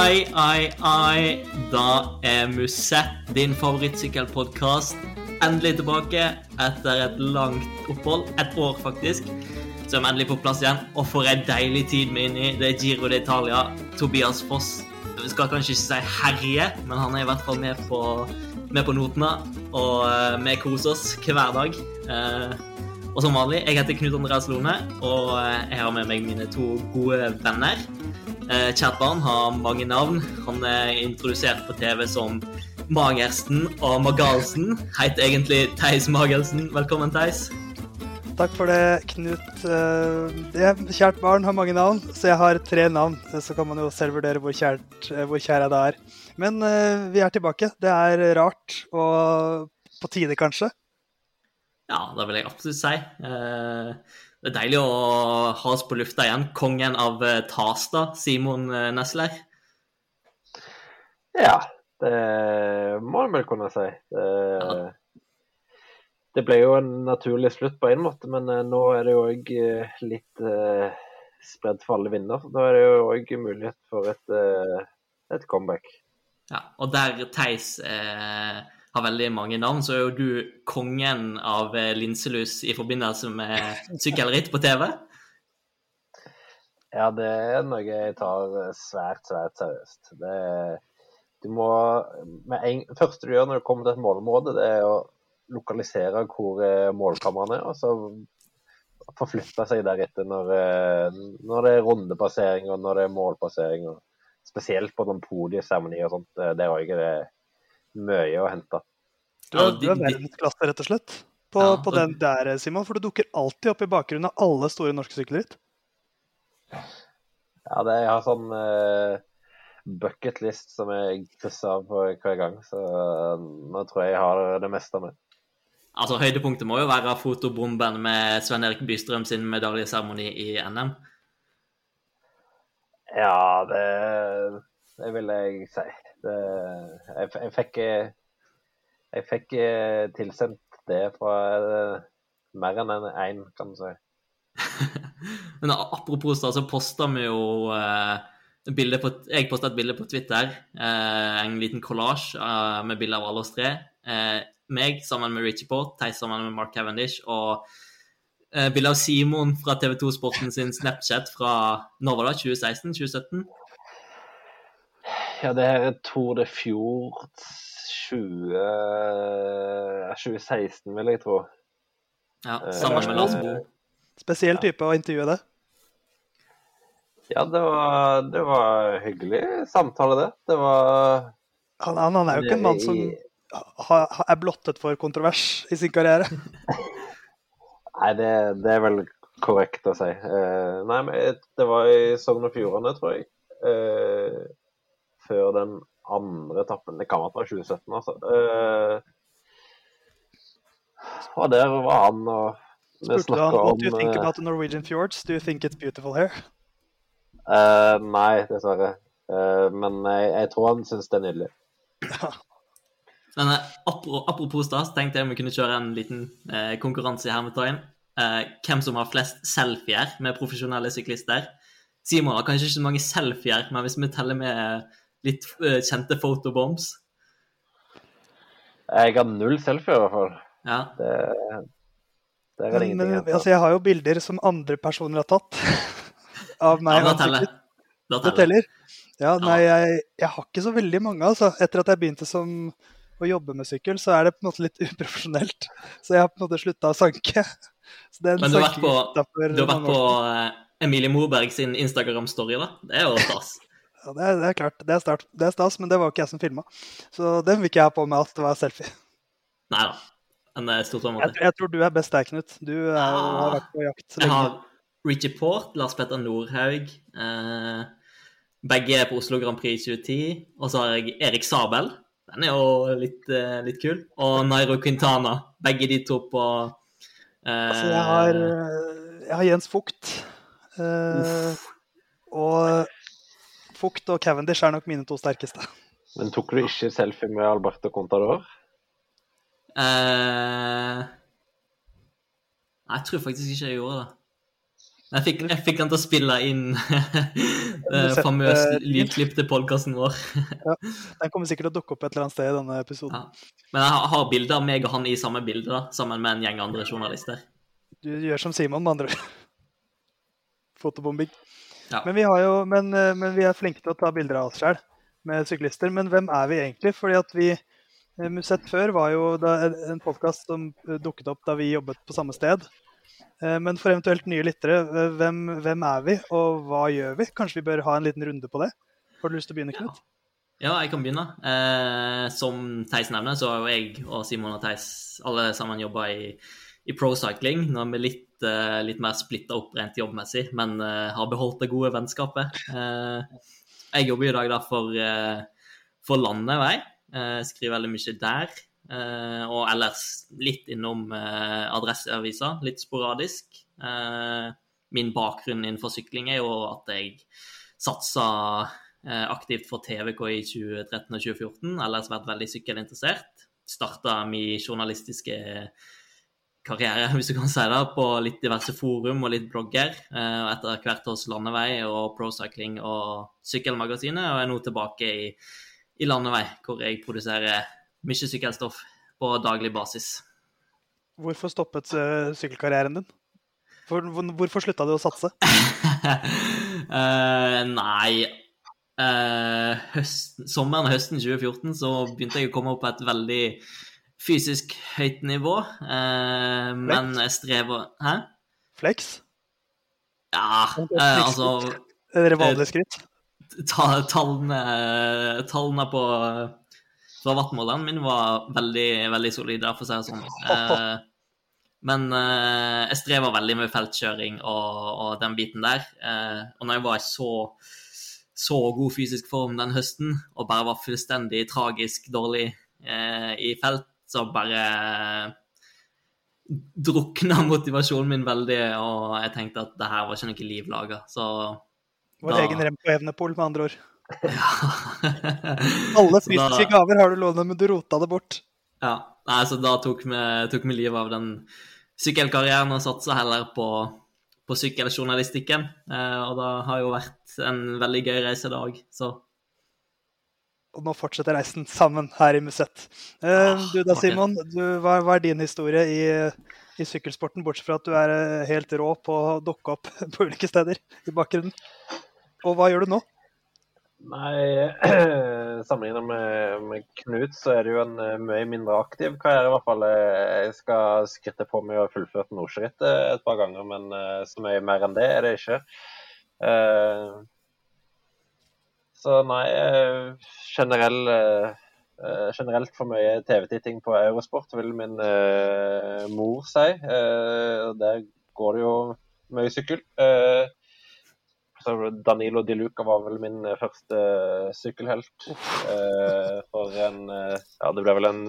Ai, ai, ai. Da er Musett, din favorittsykkelpodkast, endelig tilbake etter et langt opphold. Et år, faktisk. Så er vi endelig på plass igjen. Og for en deilig tid vi er inne i. Det er Giro d'Italia. Tobias Foss vi skal kanskje ikke si herje, men han er i hvert fall med på, med på notene. Og uh, vi koser oss hver dag. Uh, og som vanlig, jeg heter Knut Andreas Lone, og uh, jeg har med meg mine to gode venner. Kjært barn har mange navn. Han er introdusert på TV som Magersten og Magalsen. Heit egentlig Theis Magelsen. Velkommen, Theis. Takk for det, Knut. Jeg, kjært barn har mange navn, så jeg har tre navn. Så kan man jo selv vurdere hvor, kjært, hvor kjær jeg da er. Men vi er tilbake. Det er rart og på tide, kanskje. Ja, det vil jeg absolutt si. Det er deilig å ha oss på lufta igjen. Kongen av uh, Tasta, Simon Nesler. Ja, det må en vel kunne si. Det... Ja det ble jo en naturlig slutt på en måte, men uh, nå er det jo òg litt uh, spredd for alle vinder. Da er det jo òg mulighet for et, et, comeback. Ja, og der Theis har veldig mange navn, så er jo du kongen av linselus i forbindelse med sykkelritt på TV. Ja, det er noe jeg tar svært, svært seriøst. Det, du må, en, første du gjør når du kommer til et målområde, det er å lokalisere hvor eh, målkameraene er, og så forflytte seg deretter når, eh, når det er rundepassering og når det er målpassering. Og spesielt på noen podieseremonier og sånt. Det er òg det mye å hente. Du er, du er verdensklasse, rett og slett, på, ja, på den der, Simon. For du dukker alltid opp i bakgrunnen av alle store norske sykkelritt. Ja, det, jeg har sånn uh, bucketlist som jeg krysser av på hver gang. Så uh, nå tror jeg jeg har det meste med. Altså, Høydepunktet må jo være fotobomben med Sven Erik Bystrøm sin medaljeseremoni i NM. Ja, det, det vil jeg si. Det, jeg, jeg, fikk, jeg fikk tilsendt det fra mer enn én, en, kan du si. Men apropos da, så posta vi jo eh, på, Jeg posta et bilde på Twitter, eh, en liten kollasj eh, med bilder av alle oss tre. Eh, meg sammen med Richie Port, Theis sammen med Mark Cavendish og eh, bilde av Simon fra TV2 Sporten sin Snapchat fra når var det? 2016-2017? Ja, det her er Tour de Fjord 20, 2016, vil jeg tro. Ja, sammen med Lars Bo. Spesiell type å intervjue det. Ja, det var, det var hyggelig samtale, det. Det var Han, han, han er jo ikke en mann som er blottet for kontrovers i sin karriere? nei, det, det, er vel korrekt å si. Uh, nei, men det var i Sogn og Fjordane, tror jeg. Uh, før den andre etappen. Det kan være fra 2017, altså. Uh, og der var han og vi snakka om What do you think about the Norwegian fjords? Do you think it's beautiful here? nei, dessverre. men jeg, jeg, tror han syns det er nydelig. Men eh, apropos da, så tenkte jeg vi kunne kjøre en liten eh, konkurranse i hermetegn. Eh, hvem som har flest selfier med profesjonelle syklister. Simon har kanskje ikke så mange selfier, men hvis vi teller med litt eh, kjente photobombs? Jeg har null selfie, i hvert fall. Ja. Det, det er men, men altså, jeg har jo bilder som andre personer har tatt av meg. Ja, da teller. Det teller. Ja, nei, jeg, jeg, har ikke så veldig mange, altså. Etter at jeg begynte som å jobbe med sykkel, så er det på en måte litt uprofesjonelt. Så jeg har på en måte slutta å sanke. Men du har vært på, du har vært på uh, Emilie Moberg sin Instagram-story, da? Det er jo stas. Ja, det er, det er, klart. Det er, start, det er, stas, men det var jo ikke jeg som filma. Så den vil ikke jeg ha på meg at det var selfie. Nei da. Jeg, jeg, tror du er best der, Knut. Du er, ja, har vært på jakt så lenge. Jeg har Richie Port, Lars Petter Nordhaug. Eh, begge er på Oslo Grand Prix 2010. Og så har jeg Erik Sabel. Den er jo litt, eh, litt kul. Og Nairo Quintana. Begge de to på eh, Altså, jeg har, eh, jeg har Jens Fugt. Uh, og Fugt og Cavendish er nok mine to sterkeste. Men tok du ikke selfie med Alberto Contador? Uh, jeg tror faktisk ikke jeg gjorde det. Jeg fikk, jeg fikk han til å spille inn Det famøse eh, lydklipp til podkasten vår. Den kommer sikkert til å dukke opp et eller annet sted i denne episoden. Ja. Men jeg har- bilder av meg og han i samme bilde, da, sammen med en gjeng andre journalister. Du gjør som Simon, med andre ord. Fotobombing. Ja. Men, vi har jo, men, eh, men vi er flinke til å ta bilder av oss sjøl med syklister. Men hvem er vi egentlig? Fordi at vi eh, Musett før var jo en- podkast som eh, dukket opp da vi jobbet på samme sted. Men for eventuelt nye lyttere, hvem, hvem er vi, og hva gjør vi? Kanskje vi bør ha en liten runde på det? Har du lyst til å begynne, Knut? Ja, jeg kan begynne. Eh, som Theis nevner, så har jo jeg og Simon og Theis alle sammen jobba i, i pro-cycling. Nå er vi litt, uh, litt mer splitta opp rent jobbmessig, men uh, har beholdt det gode vennskapet. Uh, jeg jobber i dag da for, for Landevei. Eh, skriver veldig mye der. Og ellers litt innom Adresseavisa, litt sporadisk. Min bakgrunn innenfor sykling er jo at jeg satsa aktivt for TVK i 2013 og 2014, ellers vært veldig sykkelinteressert. Starta min journalistiske karriere, hvis du kan si det, på litt diverse forum og litt blogger. eh, Og etter hvert hos Landevei og Procycling og Sykkelmagasinet, og er nå tilbake i, i Landevei, hvor jeg produserer mye sykkelstoff på daglig basis. Hvorfor stoppet eh, sykkelkarrieren din? For, hvor, hvorfor slutta du å satse? uh, nei uh, høsten, Sommeren og høsten 2014 så begynte jeg å komme opp på et veldig fysisk høyt nivå. eh, men jeg strever Hæ? Flex? Ja, eh, altså Er dere vanlige skritt? ta, tallene, tallene på fra wattmåleren min var veldig, veldig solide, for å si det sånn. Eh, men eh, jeg strever veldig med feltkjøring og, og den biten der. Eh, og når jeg var i så, så god fysisk form den høsten, og bare var fullstendig tragisk dårlig eh, i felt, så bare drukna motivasjonen min veldig, og jeg tenkte at det her var ikke noe liv laga. Så Vår da- egen Remco-Evnepol, med andre ord. ja. Alle fysiske da- gaver har du lånt, men du rota det bort. Ja, nei, så da tok vi, tok vi livet av den sykkelkarrieren og satsa heller på, på sykkeljournalistikken. Eh, og det har jo vært en veldig gøy reise i dag, så Og nå fortsetter reisen sammen her i Musett. Eh, Ah, du da. Simon. Du, hva, hva er din historie i, i sykkelsporten, bortsett fra at du er eh, helt rå på å dukke opp på ulike steder i bakgrunnen? Og hva gjør du nå? Nei, sammenlignet med, med Knut, så er det jo en eh, mye mindre aktiv karriere, i hvert fall. Jeg skal skritte på med å ha fullført Nordsjørittet et par ganger, men så mye mer enn det er det ikke. Eh, Så nei, eh, generell, eh, eh, generelt for mye TV-titting på Eurosport, vil min mor si. Der går det jo mye sykkel. Så Danilo Di Luca var vel min første sykkelhelt. For en Ja, det ble vel en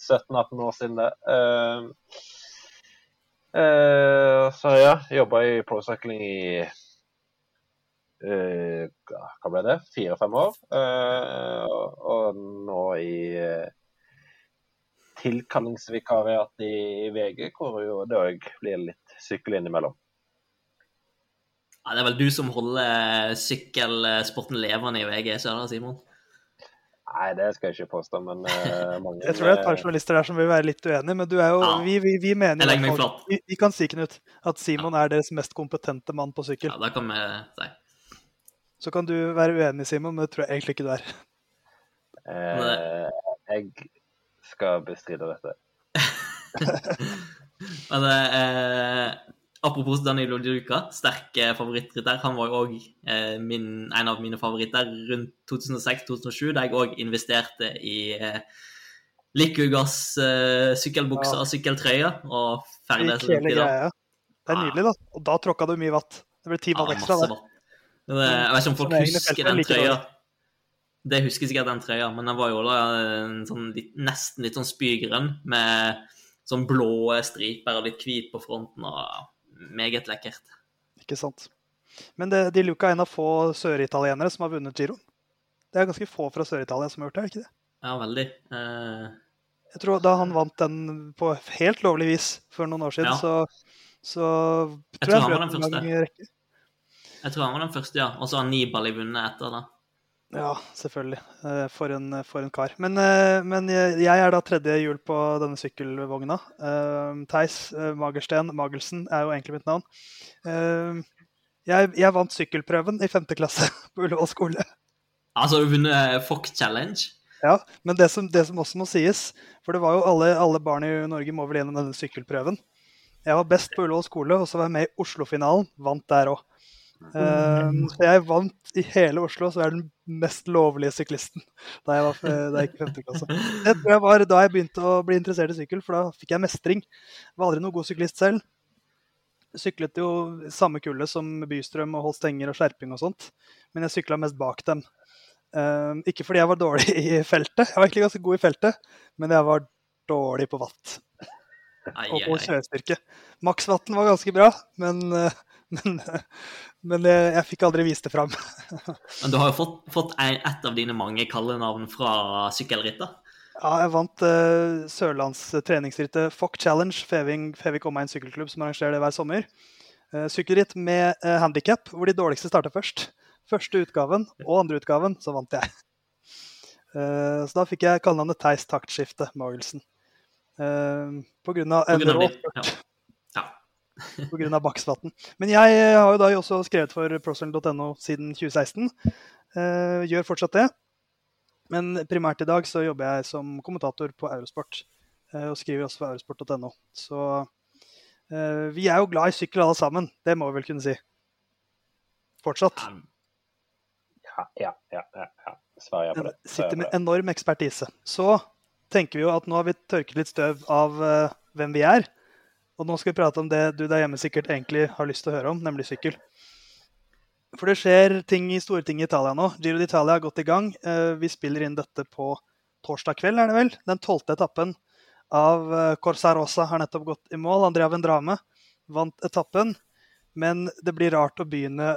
17-18 år siden, det. Så ja, jobba i procycling i Hva ble det? Fire-fem år. Eh, og, nå i eh, tilkallingsvikariat i VG, hvor jo det òg blir litt sykkel innimellom. ja, Det er vel du som holder sykkelsporten levende i VG, ikke det, Simon? Nei, det skal jeg ikke påstå, men uh, mange Jeg tror det er et par journalister der som vil være litt uenige, men du er jo, Ja. vi, vi, vi mener vi, vi kan si, Knut, at Simon er deres mest kompetente mann på sykkel. Ja, det kan vi si. Så kan du være uenig, Simon, men det tror jeg egentlig ikke du er. Eh, jeg skal bestride dette. Men eh, apropos Danilo Di Luca, sterk favorittrytter. Han var jo òg eh, en av mine favoritter rundt 2006-2007, da jeg òg investerte i eh, Likugas eh, sykkelbukser og sykkeltrøye. Og ferdig greia. Det er nydelig, da. Og da tråkka du mye vatt. Det ble ti Ja, mann ekstra der. vatt. Men, eh, Jeg vet ikke om folk husker den trøya. Det husker sikkert den trøya, men den var jo da en sånn litt, nesten litt sånn spygrønn med sånn blå striper og litt hvit på fronten. og Meget lekkert. Ikke sant. Men det, de Luca er en av få søritalienere som har vunnet giroen. Det er ganske få fra Sør-Italia som har gjort det, er det ikke det? Ja, veldig. Uh... Jeg tror Da han vant den på helt lovlig vis for noen år siden, Ja. så, så tror jeg tror han han var den rekke. Jeg tror han var den første, ja. Og så har Nibali vunnet etter det. Ja, selvfølgelig. Eh, For en, for en kar. Men, eh, men jeg er da tredje hjul på denne sykkelvogna. Eh, Theis Magersten Magelsen er jo egentlig mitt navn. Jeg, jeg vant sykkelprøven i femte klasse på Ullevål skole. Altså, du vunnet Fock Challenge. Ja, Men det som, det som også må sies, for det var jo alle, alle barn i Norge må vel gjennom denne sykkelprøven. Jeg var best på Ullevål skole, og så var jeg med i Oslo-finalen. Vant der òg. Så jeg vant i hele Oslo, så jeg er den mest lovlige syklisten da jeg, var, da jeg gikk i 5. klasse. Det tror jeg var da jeg begynte å bli interessert i sykkel, for da fikk jeg mestring. Var aldri noen god syklist selv. Syklet jo samme kullet som Bystrøm og holdt stenger og skjerping og sånt, men jeg sykla mest bak dem. Eh, ikke fordi jeg var dårlig i feltet, jeg var egentlig ganske god i feltet, men jeg var dårlig på watt Ai, og ai, på kjørestyrke. Max-watten var ganske bra, men, eh, men, men jeg, jeg fikk aldri vist det fram. Men du har jo fått, fått et av dine mange kallenavn fra sykkelritter? Ja, jeg vant uh, Sørlands treningsrittet Fock Challenge, Feving, Fevik Omegn sykkelklubb, som arrangerer det hver sommer. Uh, sykkelritt med uh, handikap, hvor de dårligste starter først. Første utgaven og andre utgaven, så vant jeg. Uh, så da fikk jeg kallenavnet Theis Taktskifte Magelsen. Uh, på grunn av en rå. Av Baksvatn. Men jeg eh, har jo da også skrevet for prosen.no siden 2016. Eh, gjør fortsatt det. Men primært i dag så jobber jeg som kommentator på Eurosport. eh, og skriver også for eurosport.no. Så eh, vi er jo glad i sykkel alle sammen. Det må vi vel kunne si. Fortsatt. Ja, ja, ja. ja, ja. Svarer jeg på det. Svarer sitter med enorm ekspertise. Så tenker vi jo at nå har vi tørket litt støv av eh, hvem vi er. Og nå skal vi prate om det du der hjemme sikkert egentlig har lyst til å høre om, nemlig sykkel. For det skjer ting i store ting i Italia nå. Giro d'Italia har gått i gang. Eh, vi spiller inn dette på torsdag kveld, er det vel? Den tolvte etappen av eh, Corsa Rosa har nettopp gått i mål. Andrea Vendrame vant etappen. Men det blir rart å begynne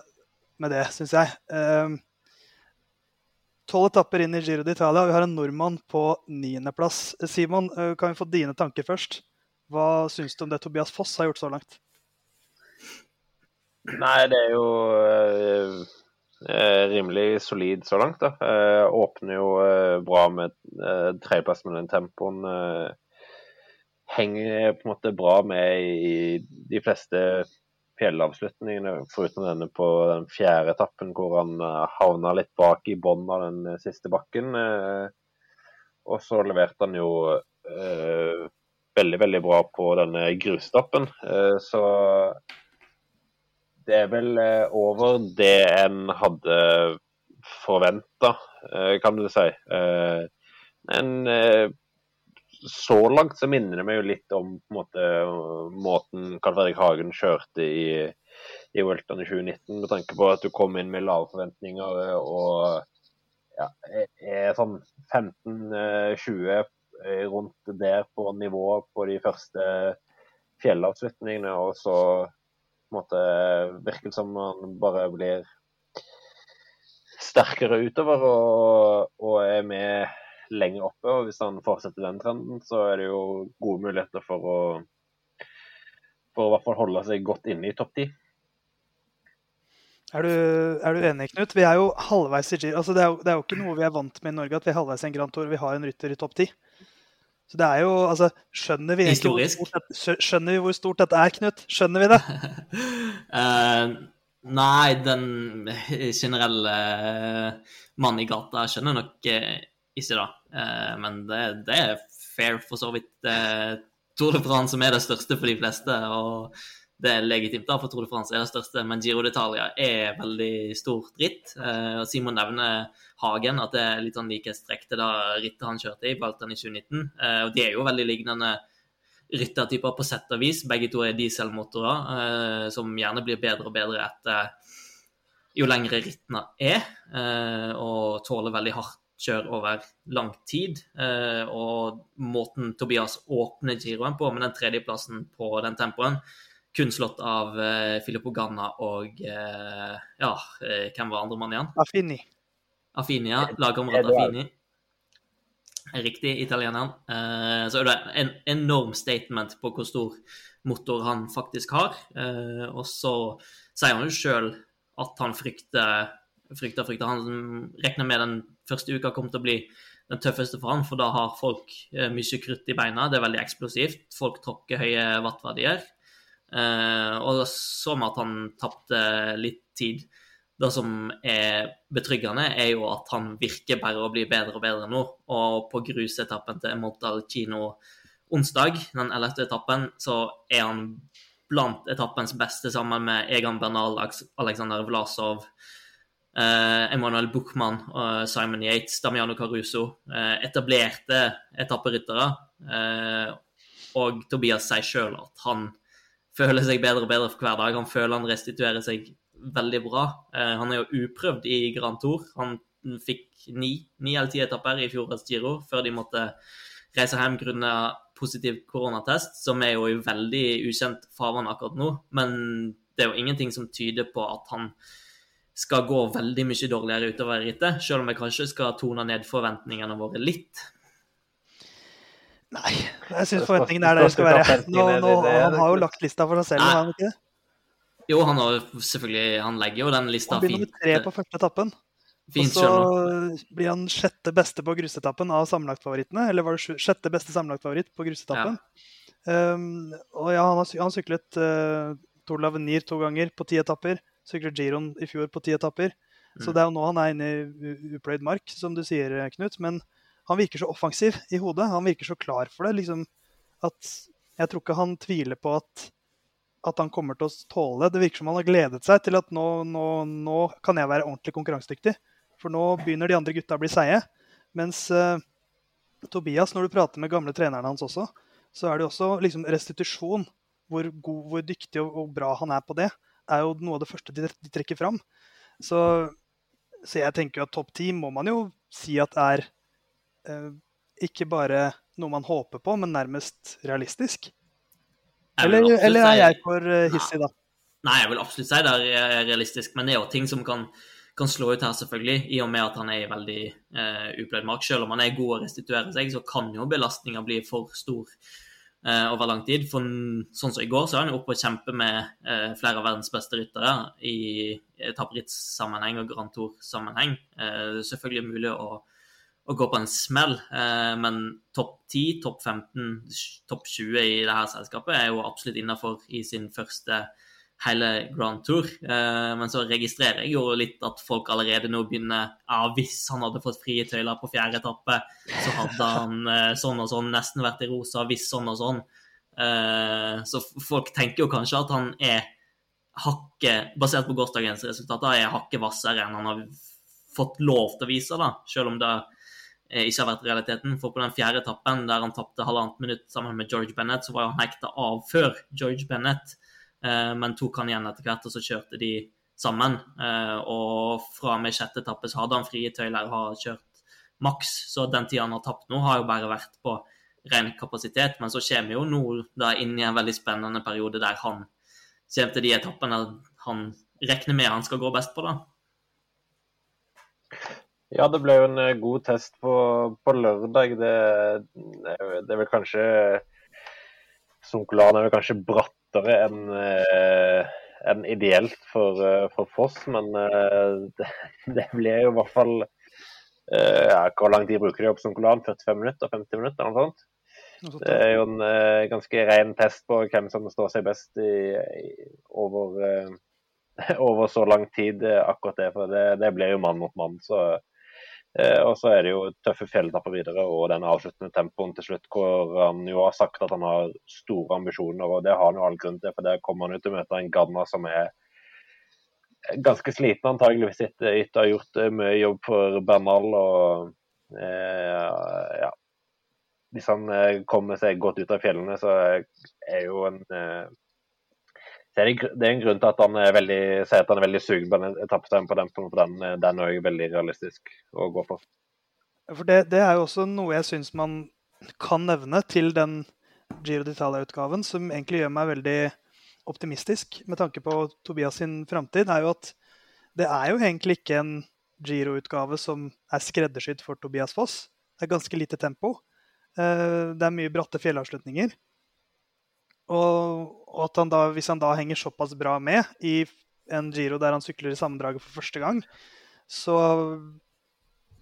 med det, syns jeg. Eh, Tolv etapper inn i Giro d'Italia. Vi har en nordmann på niendeplass. Simon, kan vi få dine tanker først? Hva syns du om det Tobias Foss har gjort så langt? Nei, det er jo eh, eh, rimelig solid så langt. da. Eh, åpner jo eh, bra med eh, tredjeplass med den tempoen. Eh, henger på en måte bra med i de fleste fjellavslutningene, foruten denne på den fjerde etappen hvor han eh, havna litt bak i bunnen av den eh, siste bakken. Eh, og så leverte han jo eh, veldig, veldig bra på denne grusetappen. Eh, så det er vel eh, over det en hadde forventa, kan du si. Eh, Men eh, så langt så minner det meg jo litt om måte, måten Karl Fredrik Hagen kjørte i, i Welton i 2019, med tanke på at du kom inn med lave forventninger eh, og ja, er- sånn 15-20 eh, rundt der på nivå på de første fjellavslutningene, og så måte virker det som man bare blir sterkere utover og, og er med lenger oppe. og Hvis han fortsetter den trenden, så er det jo gode muligheter for å for å i hvert fall holde seg godt inne i topp ti. Er du, er du enig, Knut? Vi er jo halvveis i Giro. Altså, det, er jo, det er jo ikke noe vi er vant med i Norge, at vi er halvveis i en Grand Tour vi har en rytter i topp ti. Så det er jo Altså, skjønner vi hvor stort, skjønner vi hvor stort dette er, Knut? Skjønner vi det? uh, nei, den generelle mannen mann i gata skjønner nok uh, ikke det. Uh, men det, det er fair, for så vidt. Uh, Tour de France som er det største for de fleste, og det er legitimt, da, for Tour de France er det største. Men Giro d'Italia er veldig stort ritt. Eh, og Simon nevner Hagen, at det er litt sånn likhetstrekk til det rittet han kjørte i, Baltan i 2019. Eh, og de er jo veldig lignende ryttertyper på sett og vis. Begge to er dieselmotorer, eh, som gjerne blir bedre og bedre etter jo lengre rittene er, eh, og tåler veldig hardt kjør over lang tid. Eh, og måten Tobias åpner giroen på, med den tredjeplassen på den tempoen, kun slått av uh, Filippo Ganna og uh, ja, eh, hvem var andre mann igjen? Affini. Affini, ja. Lagkamerat Affini. Riktig, italieneren. Uh, så er det en enorm statement på hvor stor motor han faktisk har. Eh, og så sier han jo sjøl at han frykter, frykter, frykter. Han regner med den første uka kommer til å bli den tøffeste for han, for da har folk eh, mye krutt i beina. Det er veldig eksplosivt. Folk tråkker høye wattverdier. Eh, og så vi at han tapte litt tid. Det som er betryggende, er jo at han virker bare å bli bedre og bedre nå. Og på grusetappen til Mortal Kino onsdag, den 11. etappen, så er han blant etappens beste sammen med Egan Bernal, Alexander Vlasov, eh, Emanuel Buchmann, Simon Yates, Damiano Caruso. Eh, etablerte etapperyttere. Og Tobias sier sjøl at han føler seg bedre og bedre for hver dag. Han føler han restituerer seg veldig bra. Eh, han er jo uprøvd i Grand Tour. Han fikk ni, ni eller ti etapper i fjorårets Giro før de måtte reise hjem grunnet positiv koronatest, som er jo i veldig ukjent farvann akkurat nå. Men det er jo ingenting som tyder på at han skal gå veldig mye dårligere utover rittet, selv om jeg kanskje skal tone ned forventningene våre litt. Nei, jeg syns forventningene er der de skal være. Nå, nå, han har jo lagt lista for seg selv, har han ikke det? Jo, han har selvfølgelig Han legger jo den lista fint. Han blir nummer tre på første etappen. Fint, og så blir han sjette beste på grusetappen av sammenlagtfavorittene. Eller var det sjette beste sammenlagtfavoritt på grusetappen? Ja. Um, og ja, han har, han syklet uh, Tour Lavenir to ganger på ti etapper. Syklet Giron i fjor på ti etapper. Mm. Så det er jo nå han er inne i upløyd mark, som du sier, Knut. Men han virker så offensiv i hodet. Han virker så klar for det. liksom at Jeg tror ikke han tviler på at, at han kommer til å tåle det. Det virker som han har gledet seg til at nå, nå, nå kan jeg være ordentlig konkurransedyktig. For nå begynner de andre gutta å bli seige. Mens uh, Tobias, når du prater med gamle trenerne hans også, så er det også liksom restitusjon. Hvor, god, hvor dyktig og, og, bra han er på det, er jo noe av det første de, de trekker fram. Så, så, jeg tenker jo at topp ti må man jo si at er ikke bare noe man håper på, men nærmest realistisk. Eller, eller er jeg for uh, hissig, da? Nei, jeg vil absolutt si det er realistisk, men det er jo ting som kan kan slå ut her, selvfølgelig, i og med at han er i veldig eh, upløyd mark. Selv om han er god å restituere seg, så kan jo belastninga bli for stor eh, over lang tid. For sånn som i går, så er han jo oppe og kjemper med eh, flere av verdens beste ryttere i etapprittssammenheng og Grand Tour-sammenheng. Eh, selvfølgelig mulig å, å, gå på en smell, eh, men topp 10, topp 15, topp 20 i det her selskapet er jo absolutt innafor i sin første hele Grand Tour. Eh, men så registrerer jeg jo litt at folk allerede nå begynner Ja, hvis han hadde fått frie tøyler på fjerde etappe, så hadde han eh, sånn og sånn nesten vært i rosa, hvis sånn og sånn. Så folk tenker jo kanskje at han er hakket, basert på gårsdagens resultater, er hakket hvassere enn han har fått lov til å vise, da, selv om det ikke har vært realiteten. For på den fjerde etappen, der han tapte halvannet minutt sammen med George Bennett, så var han hekta av før George Bennett. Eh, men tok han igjen etter hvert, og så kjørte de sammen. Eh, og fra og med sjette etappe så hadde han frie tøyler har kjørt maks, så den tida han har tapt nå, har jo bare vært på ren kapasitet. Men så kommer jo nå da inn i en veldig spennende periode der han kommer til de etappene han regner med han skal gå best på, da. Ja, det ble jo en eh, god test på, på lørdag. Det, det, det, er vel kanskje Sunkolan er vel kanskje brattere enn en enn ideelt for, eh, for, Foss. Men eh, det, det blir jo i hvert fall ja, Hvor lang tid bruker de opp som Kolan? 45 minutter? 50 minutter? eller noe sånt? Det er jo en ganske ren test på hvem som står seg best i, i, over, over, så lang tid, akkurat det. For det, det blir jo mann mot mann. Så Eh, og så er det jo tøffe fjelltapper videre og den avsluttende tempoen til slutt, hvor han jo har sagt at han har store ambisjoner. og Det har han jo all grunn til, for der kommer han jo til å møte en Ganna som er ganske sliten antageligvis etter å ha gjort eh, mye jobb for Bernal. og eh, ja, Hvis han eh, kommer seg godt ut av fjellene, så er jo en eh, det er, det er en grunn til at han er veldig, sier at han er veldig sugen på den etappestemmen den, den, den er veldig realistisk å gå for. For det, det er jo også noe jeg syns man kan nevne til den Giro d'Italia-utgaven, som egentlig gjør meg veldig optimistisk med tanke på Tobias sin framtid, er jo at det er jo egentlig ikke en Giro-utgave som er skreddersydd for Tobias Foss. Det er ganske lite tempo. Eh, det er mye bratte fjellavslutninger. Og, og, at han da, hvis han da henger såpass bra med i en Giro der han sykler i sammendraget for første gang, så,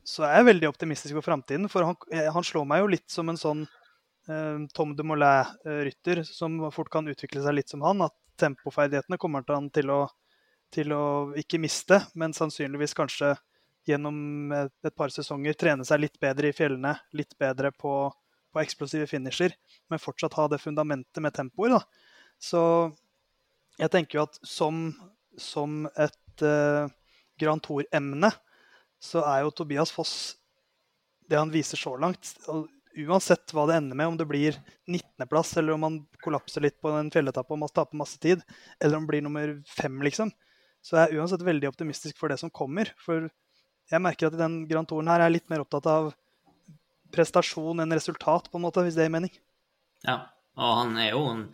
så er jeg veldig optimistisk for framtiden. For han, eh, han, slår meg jo litt som en sånn eh, Tom de Molay-rytter som fort kan utvikle seg litt som han. At tempoferdighetene kommer han til å, til å ikke miste, men sannsynligvis kanskje gjennom et, par sesonger trene seg litt bedre i fjellene, litt bedre på, på eksplosive finisher, men fortsatt ha det fundamentet med tempoer. Så jeg tenker jo at som, som et uh, Grand Tour-emne, så er jo Tobias Foss det han viser så langt. Uansett hva det ender med, om det blir 19.-plass, eller om han kollapser litt på en fjelletappe og taper tape masse tid, eller om det blir nummer fem, liksom, så jeg er uansett veldig optimistisk for det som kommer. For jeg merker at i den Grand Touren her er jeg litt mer opptatt av prestasjon enn resultat, på en måte, hvis det gir mening. Ja, og han er jo en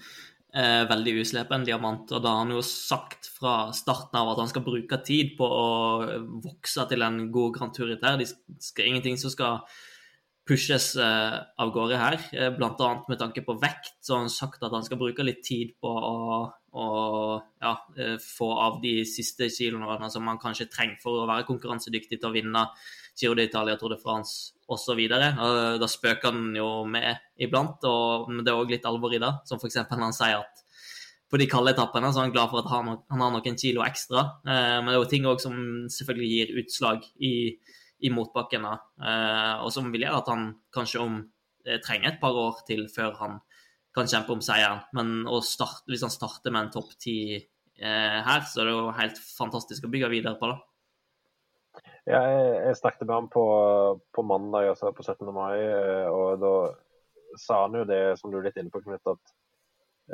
eh, veldig uslepen diamant. Og da har han jo sagt fra starten av at han skal bruke tid på å vokse til en god Grand Tour-rytter. Det er ingenting som skal pushes eh, av gårde her, eh, bl.a. med tanke på vekt. Så har han sagt at han skal bruke litt tid på å, å ja, eh, få av de siste kiloene som han kanskje trenger for å være konkurransedyktig til å vinne Giro d'Italia, Tour de France osv. Da spøker han jo med iblant, og det er òg litt alvor i det. Som f.eks. han sier at på de kalde etappene så er han glad for at han, har noen kilo ekstra. Eh, men det er jo ting òg som selvfølgelig gir utslag i, i motbakken, eh, og som vil gjøre at han kanskje om eh, trenger et par år til før han kan kjempe om seieren. Men starte, hvis han starter med en topp ti her, så er det jo helt fantastisk å bygge videre på det. Jeg, jeg, snakket med ham på, på, mandag, altså på 17. mai, eh, og da sa han jo det som du er litt inne på, Knut, at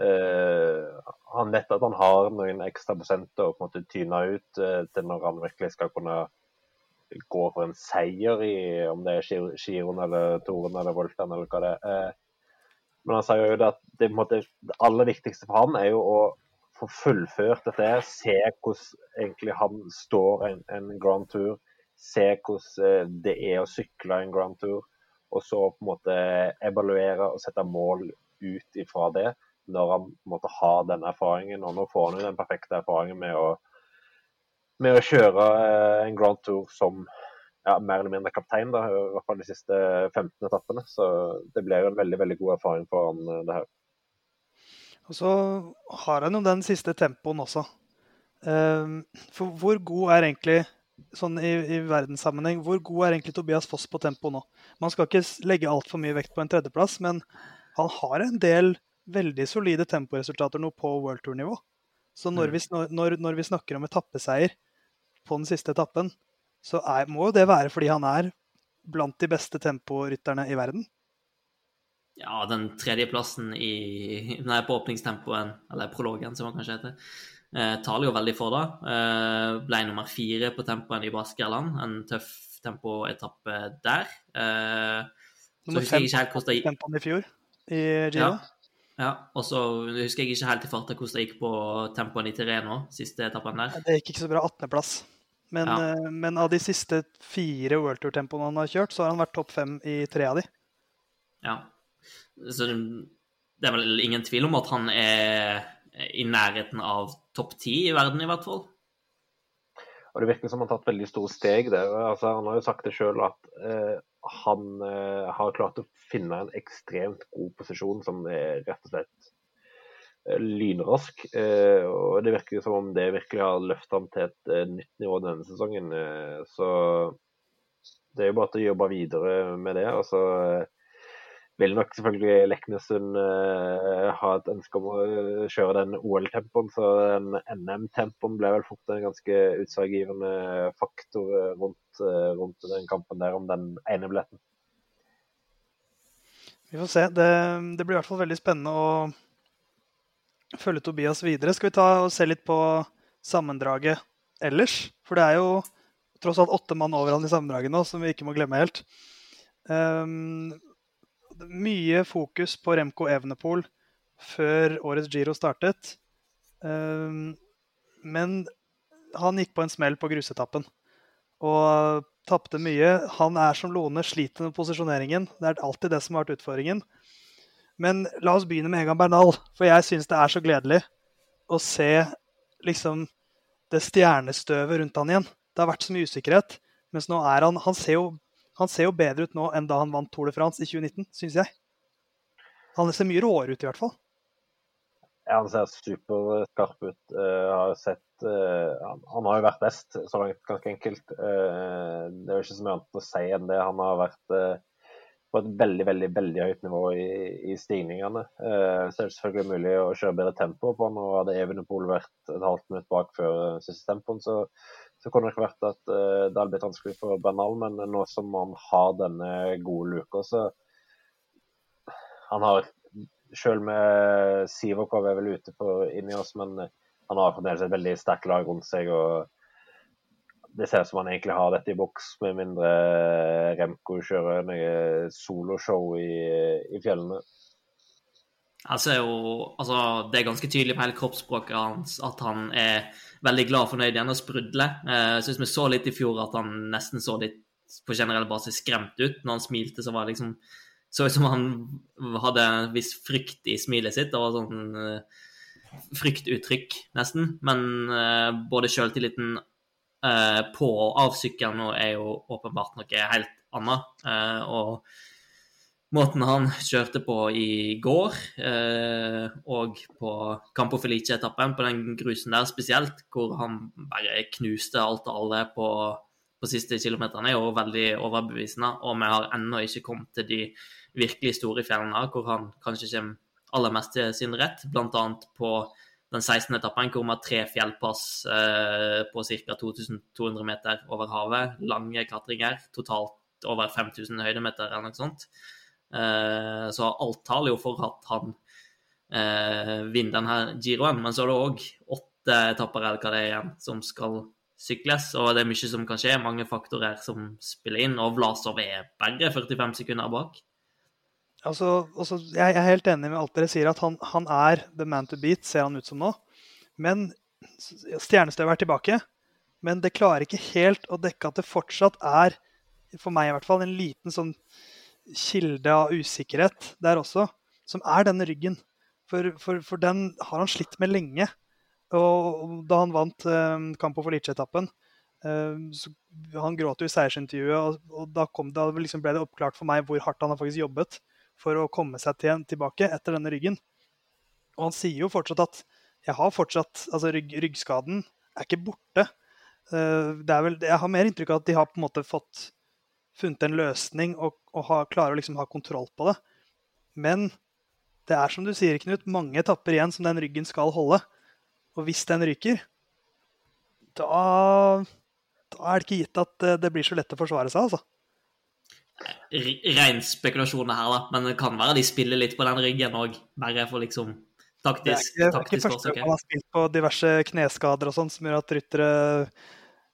eh, han vet at han har noen ekstra prosenter å tyne ut eh, til når han virkelig skal kunne gå for en seier i om det er Giron eller Toren eller Voltan eller hva det er. Eh, men han sa jo det at det, måte, det, aller viktigste for han er jo å få fullført dette, se hvordan egentlig han står en, en Grand Tour se hvordan eh, det er å sykle en Grand Tour, og så på en måte evaluere og sette mål ut ifra det når han måtte ha den erfaringen. Og nå får han jo den perfekte erfaringen med å, med å kjøre eh, en Grand Tour som ja, mer eller mindre kaptein, da, i hvert fall de siste 15 etappene. Så det blir jo en veldig veldig god erfaring for han, eh, det her. Og så har han jo den siste tempoen også. For hvor god er egentlig sånn i, i verdenssammenheng, hvor god er egentlig Tobias Foss på tempo nå? Man skal ikke legge altfor mye vekt på en tredjeplass, men han har en del veldig solide temporesultater nå på World Tour-nivå. Så når, mm. vi, når, når, vi, snakker om etappeseier på den siste etappen, så er, må jo det være fordi han er blant de beste temporytterne i verden. Ja, den tredjeplassen i, nei, på åpningstempoen, eller prologen, som han kanskje heter, Eh, taler jo veldig for det. Eh, ble nummer fire på tempoen i Baskerland. En tøff tempoetappe der. Eh, så husker jeg ikke helt hvordan det gikk Tempoen i fjor i Giro. Ja. ja. Og så husker jeg ikke helt i farta hvordan det gikk på tempoen i Tireno, siste etappen der. Det gikk ikke så bra. 18.-plass. Men, ja. Eh, men, av de siste fire World Tour-tempoene han har kjørt, så har han vært topp fem i tre av de. Ja. Så det er vel ingen tvil om at han er i nærheten av topp ti i verden, i hvert fall. Og Det virker som han har tatt veldig store steg der. Altså, han har jo sagt det sjøl at eh, han eh, har klart å finne en ekstremt god posisjon som er rett og slett eh, lynrask. Eh, og Det virker som om det virkelig har løftet ham til et eh, nytt nivå denne sesongen. Så det er jo bare å jobbe videre med det. altså vil nok selvfølgelig Leknesund uh, ha et ønske om å eh, kjøre den OL-tempoen. Så den NM-tempoen ble vel fort en ganske utslagsgivende faktor eh, rundt, uh, rundt, den kampen der om den ene billetten. Vi får se. Det, det, blir i hvert fall veldig spennende å følge Tobias videre. Skal vi ta og se litt på sammendraget ellers? For det er jo tross alt åtte mann over han i sammendraget nå, som vi ikke må glemme helt. Um, mye fokus på Remco Evenepool før årets Giro startet. Ehm, men han gikk på en smell på grusetappen og tapte mye. Han er som Lone, sliter med posisjoneringen. Det er alltid det som har vært utfordringen. Men la oss begynne med Egan Bernal, for jeg syns det er så gledelig å se liksom det stjernestøvet rundt han igjen. Det har vært så mye usikkerhet. Mens nå er han Han ser jo, han ser jo bedre ut nå enn da han vant Tour de France i 2019, syns jeg. Han ser mye råere ut, i hvert fall. Ja, han ser superskarp ut. Uh, har sett, uh, han, han, har jo vært best, så langt, ganske enkelt. Uh, det er jo ikke så mye annet å si enn det. Han har vært på et veldig veldig, veldig høyt nivå i, i stigningene. Så er det selvfølgelig mulig å kjøre bedre tempo på. Nå hadde Evenepool vært et halvt minutt bak før siste tempoen, så, så kunne det ikke vært at uh, det hadde blitt vanskelig for Bernal. Men nå som han har denne gode luka, så Han har Selv med Sivakov er vel ute på inni oss, men han har fremdeles et veldig sterkt lag rundt seg. og det ser ut som han egentlig har dette i boks, med mindre Remco kjører noe soloshow i, i fjellene. Altså, jo, altså, det er ganske tydelig på hele kroppsspråket hans at han er veldig glad og fornøyd igjen og sprudler. Eh, jeg syns vi så litt i fjor at han nesten så litt på generell basis skremt ut. Når han smilte, så var det liksom så ut som han hadde en viss frykt i smilet sitt. Det var sånn uh, fryktuttrykk, nesten. Men uh, både sjøltilliten eh, på og av sykkelen nå er jo åpenbart noe helt annet. Eh, og måten han kjørte på i går, eh, og på Campo Felice-etappen, på den grusen der spesielt, hvor han bare knuste alt og alle på, på siste kilometerne, er jo veldig overbevisende. Og vi har ennå ikke kommet til de virkelig store fjellene, hvor han kanskje kommer aller mest til sin rett, bl.a. på den 16. etappen hvor vi har tre fjellpass eh, på ca. 2200 meter over havet. Lange klatringer. Totalt over 5000 høydemeter eller noe sånt. Eh, så alt taler jo for at han eh, vinner denne giroen. Men så er det òg åtte etapper eller hva det er igjen som skal sykles. Og det er mye som kan skje. Mange faktorer som spiller inn. Og Vlasov er bare 45 sekunder bak. Altså, altså, jeg er helt enig med alt dere sier, at han, han, er the man to beat, ser han ut som nå. Men Stjernestøv er tilbake. Men det klarer ikke helt å dekke at det fortsatt er, for meg i hvert fall, en liten sånn kilde av usikkerhet der også, som er denne ryggen. For, for, for den har han slitt med lenge. Og da han vant eh, Campo Felice-etappen, eh, Han gråt jo i seiersintervjuet, og, og da, kom, da liksom ble det oppklart for meg hvor hardt han har faktisk jobbet for å komme seg til, tilbake etter denne ryggen. Og han sier jo fortsatt at jeg har fortsatt, altså rygg, ryggskaden er ikke borte. Uh, er vel, jeg har mer inntrykk av at de har på en måte fått funnet en løsning og, og ha, klarer å liksom ha kontroll på det. Men det er som du sier, Knut, mange etapper igjen som den ryggen skal holde. Og hvis den ryker, da, da er det ikke gitt at det blir så lett å forsvare seg, altså Rein spekulasjon her, da. Men det kan være de spiller litt på den ryggen òg, bare for liksom taktisk Det er ikke, ikke første gang man har spilt på diverse kneskader og sånn som gjør at ryttere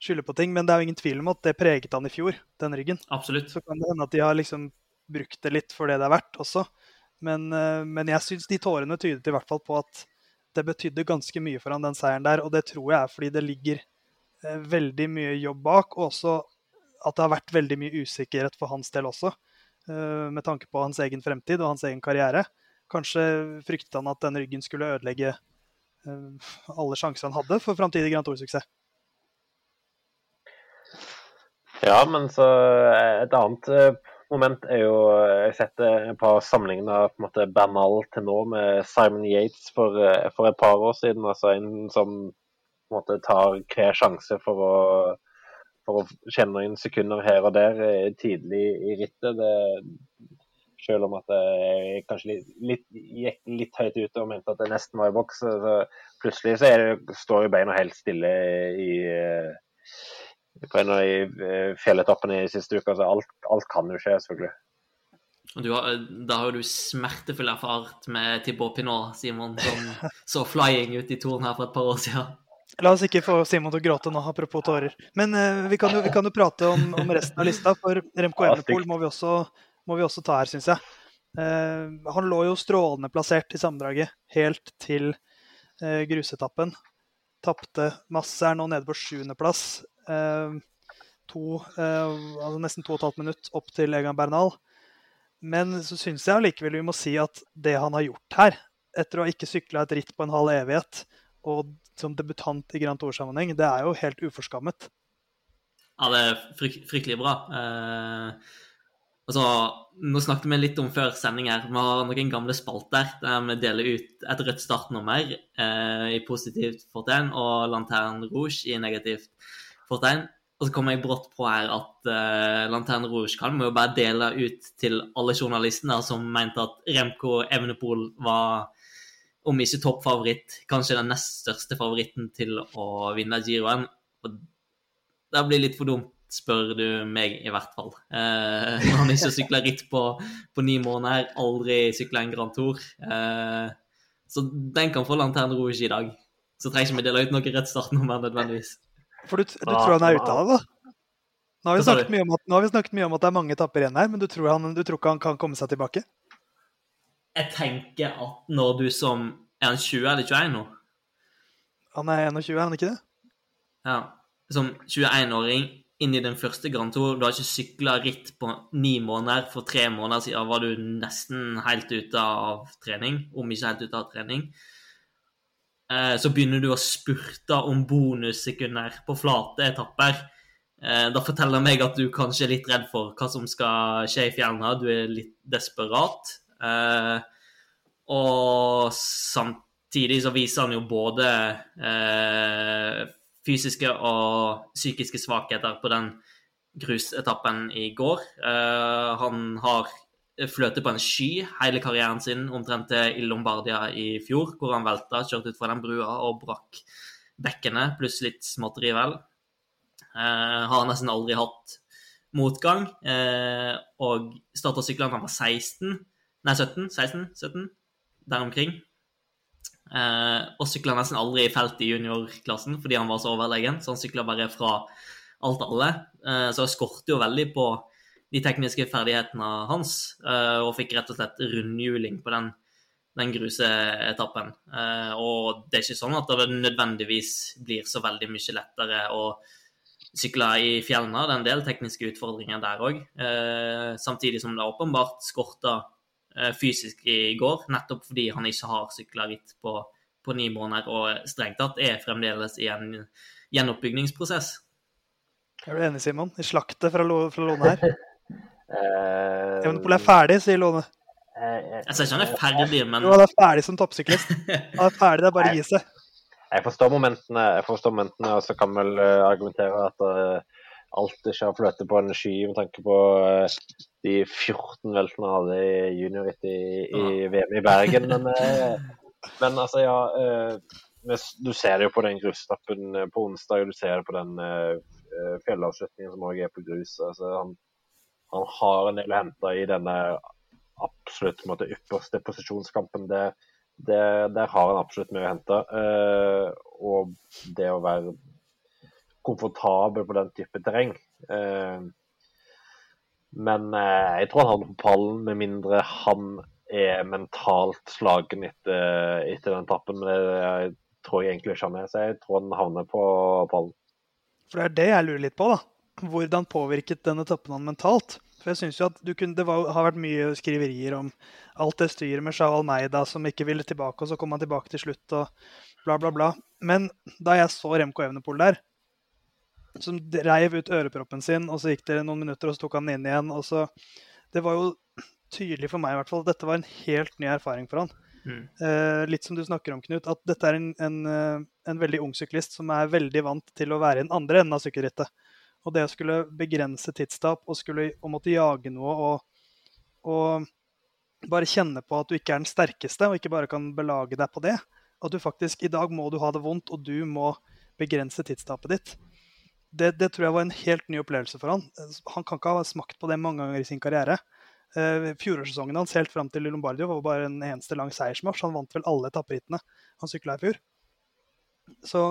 skylder på ting, men det er jo ingen tvil om at det preget han i fjor, den ryggen. Absolutt. Så kan det hende at de har liksom brukt det litt for det det er verdt også. Men, eh, men jeg syns de tårene tydet i hvert fall på at det betydde ganske mye for han den seieren der, og det tror jeg er fordi det ligger eh, veldig mye jobb bak, og også at det har vært veldig mye usikkerhet for hans del også, eh, med tanke på hans egen fremtid og hans egen karriere. Kanskje fryktet han at den ryggen skulle ødelegge alle sjanser han hadde for framtidig Grand Tour-suksess. Ja, men så eh, et annet moment er jo Jeg har sett et par sammenligner på en måte Bernal til nå med Simon Yates for, for et par år siden. Altså en som på en måte tar hver sjanse for å for å kjenne noen sekunder her og der eh, tidlig i rittet. Det, selv om at jeg kanskje litt, litt, gikk litt høyt ut og mente at det nesten var i boks. Så plutselig så det, står jo beina helt stille i, eh, på en av de eh, fjelletappene i siste uke. Så alt, alt kan jo skje, selvfølgelig. Har, da har du smertefull erfart med Tibor Pinot, Simon, som så flying ut i toren her for et par år siden. La oss ikke få Simon til å gråte nå, apropos tårer. Men uh, vi, kan jo, vi, kan jo, prate om, om, resten av lista, for Remco Evenepool må må vi også ta her, syns jeg. Uh, han lå jo strålende plassert i sammendraget helt til uh, grusetappen. Tapte masse, er nå nede på sjuendeplass. To, altså nesten to og et halvt minutt opp til Egan Bernal. Men så syns jeg allikevel vi må si at det han har gjort her, etter å ha ikke sykla et ritt på en halv evighet, og som debutant i Grand Tour-sammenheng, det er jo helt uforskammet. Ja, det er fryk fryktelig bra. Eh, altså, nå snakket vi litt om før sending her. Vi har noen gamle spalter der vi deler ut et rødt startnummer eh, i positivt fortegn og Lanterne Rouge i negativt fortegn. Og så kommer jeg brått på her at uh, Lanterne Rouge kan vi jo bare dele ut til alle journalistene som mente at Remco Evenepool var, om ikke toppfavoritt, kanskje den nest største favoritten til å vinne Giroen. Og det blir litt for dumt, spør du meg, i hvert fall. Uh, når han ikke sykla ritt på, på, ni måneder, aldri sykla en Grand Tour. Uh, så den kan få Lanterne Rouge i dag. Så trenger ikke vi dele ut noe rett startnummer nødvendigvis. For du, du tror han er ute av det, da? Nå har, vi snakket mye om at, nå har vi snakket mye om at det er mange etapper igjen her, men du tror, han, du tror ikke han kan komme seg tilbake? Jeg tenker at når du som Er han 20 eller 21 nå? Han er 21, er han ikke det? Ja. Som 21-åring inn i den første Grand Tour. Du har ikke sykla ritt på ni måneder. For tre måneder siden var du nesten helt ute av trening, om ikke helt ute av trening. Eh, så begynner du å spurte om bonussekunder på flate etapper. Eh, da forteller meg at du kanskje er litt redd for hva som skal skje i fjerna. Du er litt desperat. Eh, og samtidig så viser han jo både fysiske og psykiske svakheter på den grusetappen i går. Han har fløte på en sky hele karrieren sin omtrent til i Lombardia i fjor, hvor han velta, kjørte ut fra den brua og brakk bekkenet, pluss litt småtteri, vel. Eh, har nesten aldri hatt motgang. Eh, og starta syklene da han var 16, nei 17, 16, 17, der omkring. Eh, og sykla nesten aldri i felt i juniorklassen fordi han var så overlegen, så han sykla bare fra alt alle. Eh, så det skorter jo veldig på de tekniske ferdighetene hans, eh, og fikk rett og slett rundhjuling på den, den gruseetappen. Eh, og det er ikke sånn at det nødvendigvis blir så veldig mye lettere å sykle i fjellene. Det er en del tekniske utfordringer der òg. Eh, samtidig som det åpenbart skorta fysisk i går, nettopp fordi han ikke har sykla ritt på, på ni måneder og strengt tatt er fremdeles i en gjenoppbygningsprosess. Er du enig, Simon? I slaktet fra, fra Lone her? Uh, Evenepool er ferdig, sier Lone. Jeg sier ikke han er ferdig, men Jo, han er ferdig som toppsyklist. Han er ferdig, det er bare å gi seg. Jeg forstår momentene, jeg forstår momentene og så kan vel uh, argumentere at uh, alt ikke har fløtet på en sky med tanke på uh, de 14 veltene han hadde i juniorritt i, i VM i Bergen. Men, men altså, ja Du ser det jo på den grusstappen på onsdag, du ser det på den fjellavslutningen som òg er på grus. Altså, han han har en del å hente i denne absolutt måte, ypperste posisjonskampen. Det, det, der har han absolutt mye å hente. Uh, og det å være komfortabel på den type terreng. Uh, men uh, jeg tror han havner på pallen, med mindre han er mentalt slagen etter, etter den tappen. Men det jeg tror jeg egentlig ikke han er, så jeg tror han havner på pallen. For det er det jeg lurer litt på, da hvordan påvirket denne etappen han mentalt? For jeg synes jo at kunne, Det var, har vært mye skriverier om alt det styret med Shao Almeida som ikke ville tilbake, og så kom han tilbake til slutt, og bla, bla, bla. Men da jeg så Remco Evenepool der, som reiv ut øreproppen sin, og så gikk det noen minutter, og så tok han den inn igjen og så, Det var jo tydelig for meg i hvert fall at dette var en helt ny erfaring for han. Mm. Eh, litt som du snakker om, Knut, at dette er en, en, eh, en veldig ung syklist som er veldig vant til å være i den andre enden av sykkelrittet. Og det å skulle begrense tidstap og, skulle, og måtte jage noe og, og, bare kjenne på at du ikke er den sterkeste, og ikke bare kan belage deg på det. At du faktisk I dag må du ha det vondt, og du må begrense tidstapet ditt. Det, det tror jeg var en helt ny opplevelse for han. Han kan ikke ha smakt på det mange ganger i sin karriere. Uh, Fjorårssesongen hans helt fram til Lombardio var bare en eneste lang seiersmarsj. Han vant vel alle etapperittene han sykla i fjor. Så,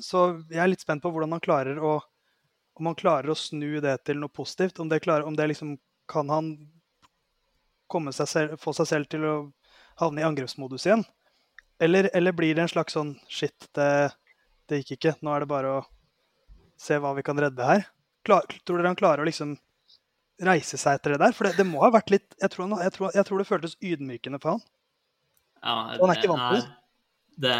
så, jeg er litt spent på hvordan han klarer å om han klarer å snu det til noe positivt. Om det, klarer, om det liksom Kan han seg selv, få seg selv til å havne i angrepsmodus igjen? Eller, eller blir det en slags sånn Shit, det, det, gikk ikke. Nå er det bare å se hva vi kan redde her. Klar, tror dere han klarer å liksom reise seg etter det der? For det, det må ha vært litt jeg tror, jeg, tror, jeg tror, det føltes ydmykende for han. Ja, han er ikke vant til det.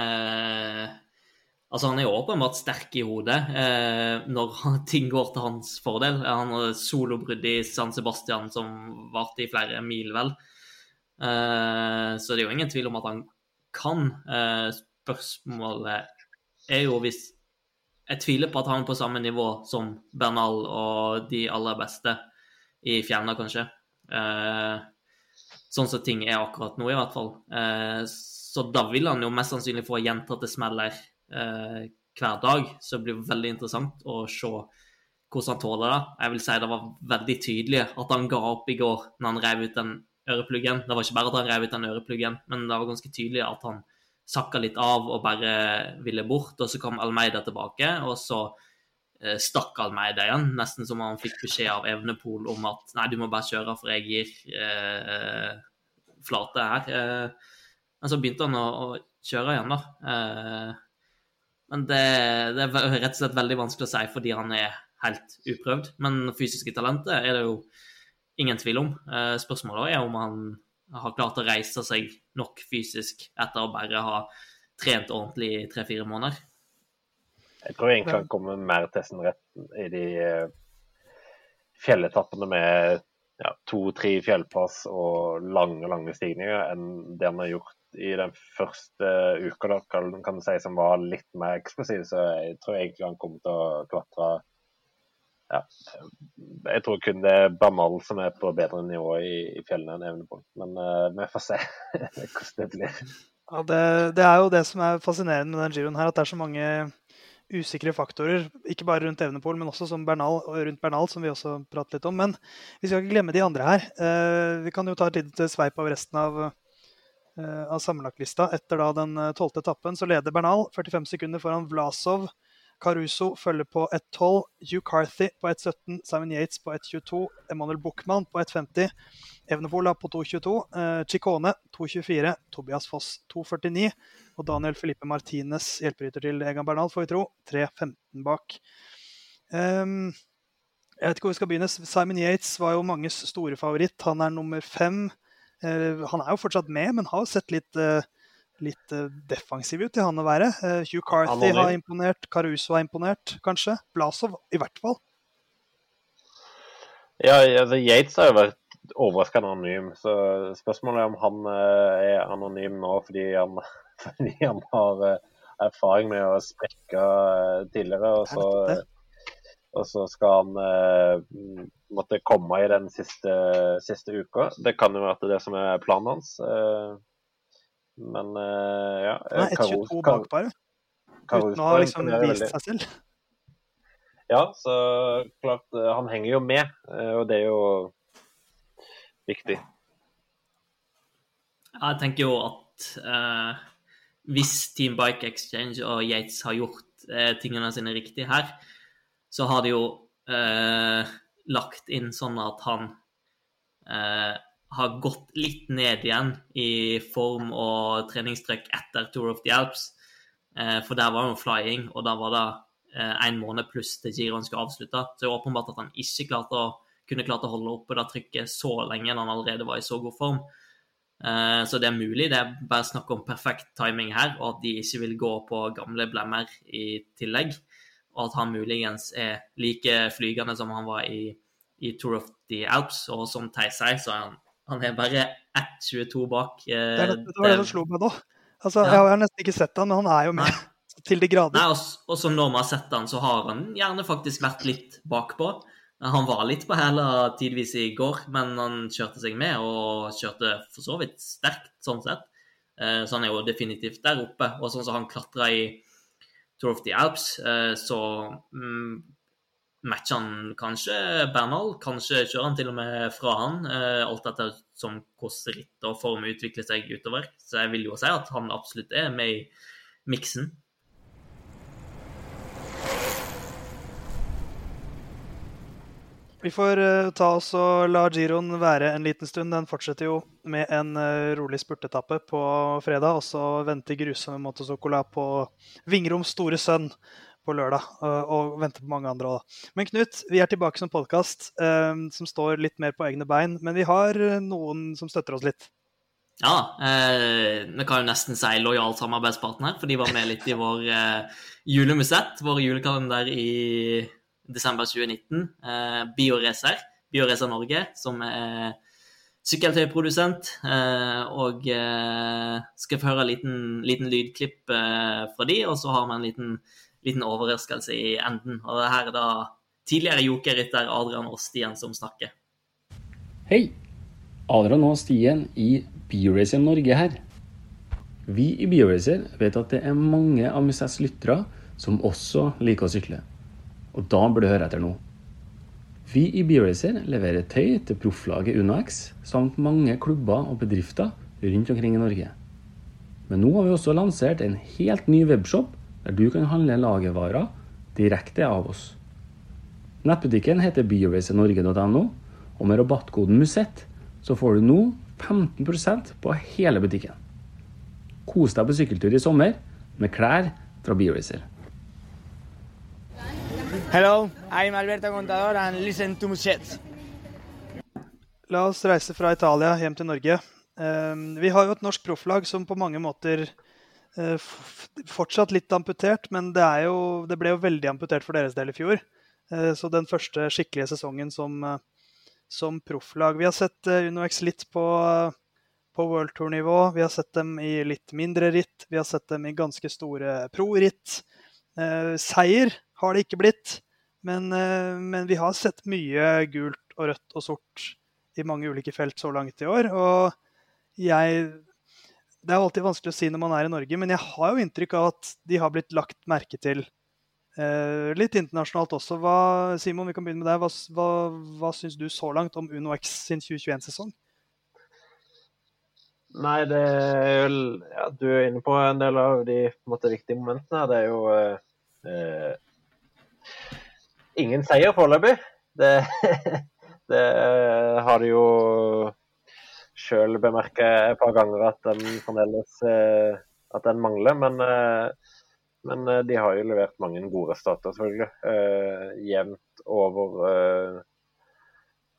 Altså, Han er jo åpenbart sterk i hodet eh, når ting går til hans fordel. Han har solobrudd i San Sebastian som varte i flere mil, vel. Eh, så det er jo ingen tvil om at han kan. Eh, spørsmålet er jo hvis Jeg tviler på at han er på samme nivå som Bernal og de aller beste i fjerna, kanskje. Eh, sånn som ting er akkurat nå, i hvert fall. Eh, så da vil han jo mest sannsynlig få gjentatte smeller eh, hver dag. Så det blir veldig interessant å se hvordan han tåler det. Jeg vil si det var veldig tydelig at han ga opp i går når han rev ut den ørepluggen. Det var ikke bare at han rev ut den ørepluggen, men det var ganske tydelig at han sakka litt av og bare ville bort. Og så kom Almeida tilbake, og så eh, stakk Almeida igjen. Nesten som han fikk beskjed av Evnepol om at nei, du må bare kjøre, for jeg gir eh, flate her. Eh, men så begynte han å, å kjøre igjen, da. Eh, men det, det, er rett og slett veldig vanskelig å si fordi han er helt uprøvd. Men fysiske talenter er det jo ingen tvil om. Eh, spørsmålet er om han har klart å reise seg nok fysisk etter å bare ha trent ordentlig i tre-fire måneder. Jeg tror egentlig han kommer mer til sin rett i de eh, fjelletappene med ja, to-tre fjellpass og lange, lange stigninger enn det han har gjort i den første uka, da, kan, du si, som var litt mer eksplosiv. Så jeg tror egentlig han kommer til å klatre ja, jeg tror kun det er Bamal som er på bedre nivå i, i fjellene enn Evenepool. Men uh, vi får se hvordan det blir. Ja, det, det, er jo det som er fascinerende med den giroen her, at det er så mange usikre faktorer. Ikke bare rundt Evenepool, men også Bernal, rundt Bernal, som vi også pratet litt om. Men vi skal ikke glemme de andre her. Uh, vi kan jo ta et lite sveip av resten av, av sammenlagtlista. Etter da den tolvte etappen så leder Bernal 45 sekunder foran Vlasov Caruso følger på 1.12, Hugh Carthy på 1.17, Simon Yates på 1.22, Emanuel Buchmann på 1.50, Evenepool på 2.22, eh, Chicone 2.24, Tobias Foss 2.49 og Daniel Felipe Martinez, hjelperytter til Egan Bernal, får vi tro, 3.15 bak. Um, jeg vet ikke hvor vi skal begynne. Simon Yates var jo manges store favoritt. Han er nummer fem. Uh, han er jo fortsatt med, men har jo sett litt uh, litt uh, defensiv ut i han å være. Hugh Carthy har imponert, Caruso har imponert, kanskje. Blasov i hvert fall. Ja, altså Yates har jo vært overraskende anonym, så spørsmålet er om han er anonym nå fordi han, fordi han har erfaring med å sprekke tidligere. og så og så skal han måtte komme i den siste, siste uka. Det kan jo være det som er planen hans. Men uh, ja Nei, 1,22 bak, bare. Uten å ha liksom vist seg selv. Ja, så klart eh, Han henger jo med, eh, og det er jo viktig. Jeg tenker jo at eh, hvis Team Bike Exchange og Yates har gjort eh, tingene sine riktig her, så har de jo eh, lagt inn sånn at han har gått litt ned igjen i form og treningstrekk etter Tour of the Alps. Eh, for der var jo flying, og da var det én eh, måned pluss til giroen skulle avslutte. Så det er åpenbart at han ikke klarte å, kunne klart å holde oppe det trykket så lenge når han allerede var i så god form. Eh, så det er mulig. Det er bare snakk om perfekt timing her, og at de ikke vil gå på gamle blemmer i tillegg. Og at han muligens er like flygende som han var i, i Tour of the Alps. Og som Theis sier, så er han han er bare 1,22 bak. Eh, det, det, det, var det som slo meg nå. Altså, ja. Jeg har nesten ikke sett han, men han er jo med. Nei. Til de grader. Nei, og, og som når vi har sett han, så har han gjerne faktisk vært litt bakpå. Han var litt på hæla tidvis i går, men han kjørte seg med, og kjørte for så vidt sterkt, sånn sett. Eh, så han er jo definitivt der oppe. Og sånn som han klatra i Tour of the Alps, eh, så mm, matcher han kanskje Bernal. Kanskje kjører han til og med fra han, eh, alt etter som hvordan ritt og form utvikler seg utover. Så jeg vil jo si at han absolutt er med i miksen. Vi får uh, ta oss og la giroen være en liten stund. Den fortsetter jo med en uh, rolig spurtetappe på fredag. Og så venter grusomme Motosokola på Vingroms store sønn på lørdag, og, og venter på mange andre òg. Men Knut, vi er tilbake som podkast som står litt mer på egne bein. Men vi har noen som støtter oss litt. Ja, eh, kan jo nesten si lojal samarbeidspartner, for de var med litt i vår eh, julemusett, vår julekalender i desember 2019. Eh, Bioracer, Bioracer Norge, som er sykkeltøyprodusent. Eh, og eh, skal få høre en liten, liten lydklipp eh, fra de, og så har vi en liten, liten overraskelse i enden. Og det her er da tidligere jokerrytter Adrian og Stien som snakker. Hei! Adrian og Stien i Bioracer Norge her. Vi i Bioracer vet at det er mange av Musets lyttere som også liker å sykle. Og da bør du høre etter nå. Vi i BeRacer leverer tøy til profflaget UnoX samt mange klubber og bedrifter rundt omkring i Norge. Men nå har vi også lansert en helt ny webshop der du kan handle lagervarer direkte av oss. Nettbutikken heter bioracernorge.no, og med rabattkoden MUSETT så får du nå 15% på hele butikken. Kos deg på sykkeltur i sommer med klær fra BioRacer. Hello, I'm Alberto Contador and listen to Musette. La oss reise fra Italia hjem til Norge. Ehm, vi har jo et norsk profflag som på mange måter eh, fortsatt litt amputert, men det, jo, det, ble jo veldig amputert for deres del i fjor. Eh, så den første skikkelige sesongen som, uh, som profflag. Vi har sett UnoX litt på, på World Tour-nivå. Vi har sett dem i litt mindre ritt. Vi har sett dem i ganske store pro-ritt. Seier har det ikke blitt, men, uh, men, vi har sett mye gult og rødt og sort i mange ulike felt så langt i år. Og jeg Det er alltid vanskelig å si når man er i Norge, men jeg har jo inntrykk av at de har blitt lagt merke til Eh, litt internasjonalt også. Hva, Simon, vi kan begynne med deg. Hva, hva, hva syns du så langt om UnoX sin 2021-sesong? Nei, det er jo ja, Du er inne på en del av de måte, viktige momentene. Det er jo eh, ingen seier foreløpig. Det, det har de jo sjøl bemerket et par ganger at den fremdeles eh, at den mangler. Men eh, men eh, de har jo levert mange gode resultater, selvfølgelig. Jevnt over eh,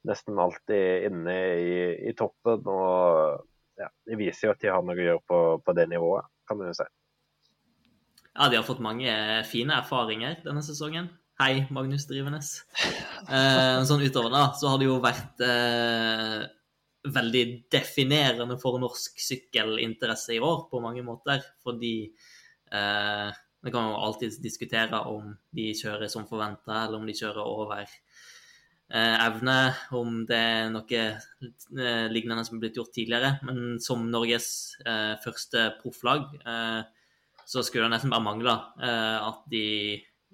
nesten alltid inne i, i toppen. Og ja, de viser jo at de har noe å gjøre på, på det nivået, kan man jo si. Ja, de har fått mange fine erfaringer denne sesongen. Hei, Magnus Drivenes. Eh, sånn utover da, så har det jo vært eh, veldig definerende for norsk sykkelinteresse i år på mange måter. Fordi eh, vi kan jo alltid diskutere om de kjører som forventa, eller om de kjører over eh, evne, om det er noe eh, lignende som er blitt gjort tidligere. Men som Norges eh, første profflag eh, så skulle det nesten bare mangle eh, at de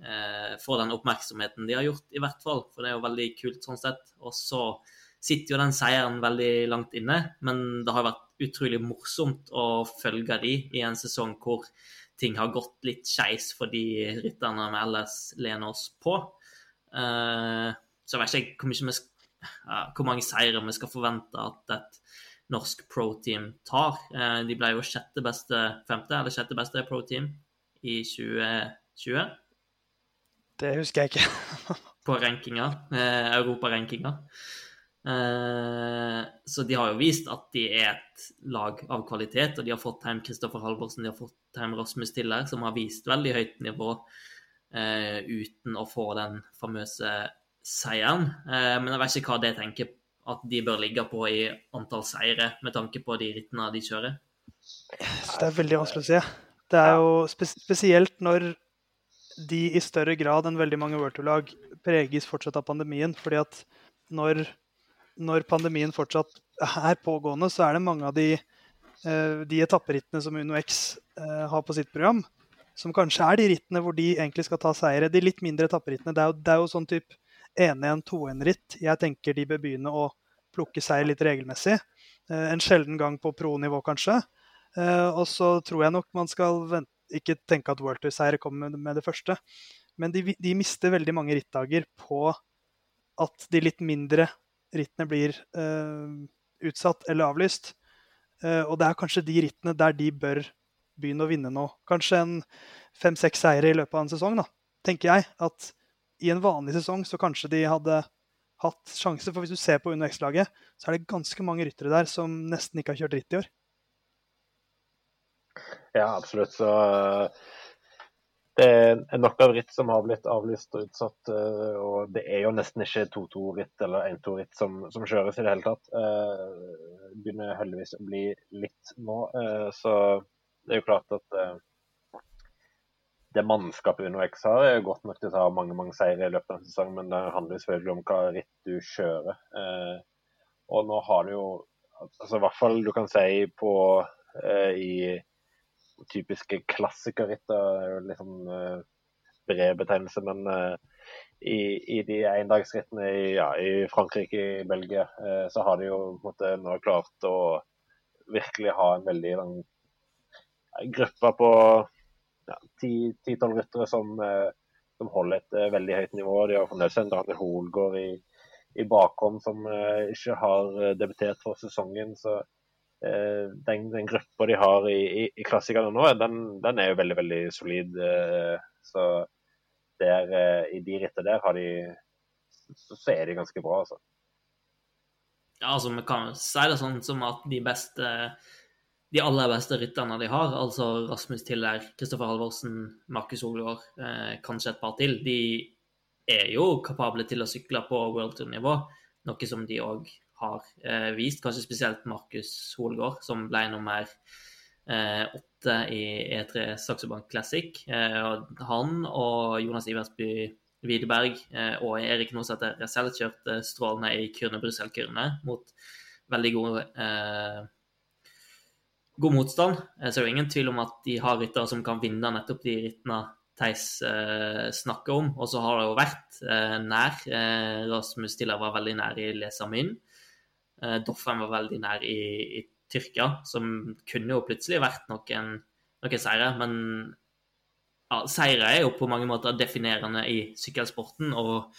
eh, får den oppmerksomheten de har gjort, i hvert fall. For det er jo veldig kult sånn sett. Og så sitter jo den seieren veldig langt inne, men det har vært utrolig morsomt å følge de i en sesong hvor ting har gått litt skeis for de rytterne vi ellers lener oss på. Eh, så jeg vet ikke hvor, vi, uh, hvor mange seire vi skal forvente at et norsk pro-team tar. Eh, de ble jo sjette beste, femte eller sjette beste pro-team i 2020. Det husker jeg ikke. på rankinga, europarankinga. Eh, så de har jo vist at de er et lag av kvalitet, og de har fått hjem Kristoffer Halvorsen, de har fått hjem Rasmus Tiller, som har vist veldig høyt nivå eh, uten å få den famøse seieren. Uh, men jeg vet ikke hva det tenker at de bør ligge på i antall seire, med tanke på de rittene de kjører. Det er veldig vanskelig å si. Det er jo spesielt når de i større grad enn veldig mange World preges fortsatt av pandemien. fordi at når når pandemien fortsatt er pågående, så er det mange av de, uh, de etapperittene som UnoX uh, har på sitt program, som kanskje er de rittene hvor de egentlig skal ta seire. De litt mindre etapperittene. Det, det, er jo sånn type 1-1-2-1-ritt jeg tenker de bør begynne å plukke seier litt regelmessig. Uh, en sjelden gang på pro-nivå, kanskje. og så tror jeg nok man skal vente, ikke tenke at World Tour-seier kommer med, det første. Men de, de mister veldig mange rittdager på at de litt mindre rittene blir uh, utsatt eller avlyst. Uh, og det er kanskje de rittene der de bør begynne å vinne nå. Kanskje en fem-seks seire i løpet av en sesong, da, tenker jeg. At i en vanlig sesong så kanskje de hadde hatt sjanse. For hvis du ser på UnoX-laget, så er det ganske mange ryttere der som nesten ikke har kjørt ritt i år. Ja, absolutt. Så det er nok av ritt som har blitt avlyst og utsatt. eh, Og det er jo nesten ikke 2-2-ritt eller 1-2-ritt som, som kjøres i det hele tatt. Eh, Det begynner heldigvis å bli litt nå. eh, Så det er jo klart at eh, det mannskapet Uno X har, er godt nok til å ta mange mange seire i løpet av en sesong, men det handler selvfølgelig om hva ritt du kjører. Eh, Og nå har du jo altså i hvert fall du kan si på eh, i typiske klassikerritt. Det er jo litt sånn eh, bred betegnelse, men eh, i, i de endagsrittene i, ja, i Frankrike, i Belgia, eh, så har de jo på en måte nå klart å virkelig ha en veldig lang gruppe på ti-tolv ryttere som, som holder et veldig høyt nivå. De har fremdeles en Daniel Hoelgaard i, i bakhånd som ikke har debutert for sesongen. så den, den gruppa de har i, i, i klassikerne nå, den, den er jo veldig veldig solid. eh, så der, eh, i de rittene der har de så, så er de ganske bra, altså. Ja, altså, vi kan si det sånn som at de beste de aller beste rytterne de har, altså Rasmus Tiller, Kristoffer Halvorsen, Markus Olgaard, eh, kanskje et par til, de er jo kapable til å sykle på World Tour-nivå, noe som de òg har eh, vist. Kanskje spesielt Markus Holgaard, som ble nummer eh, åtte i E3 Saxo Bank Classic. Eh, han og Jonas Iversby Widerberg eh, og Erik Nosæter Resell kjørte strålende i Kyrne Brussel-Kyrne mot veldig god god motstand. Så det er ingen tvil om at de har ryttere som kan vinne nettopp de rittene Theis eh, snakker om. Og så har det jo vært eh, nær. Eh, Rasmus Tiller var veldig nær i Lesamin. Eh, Doffen var veldig nær i, i Tyrkia, som kunne jo plutselig vært noen, noen seire. Men ja, seire er jo på mange måter definerende i sykkelsporten og,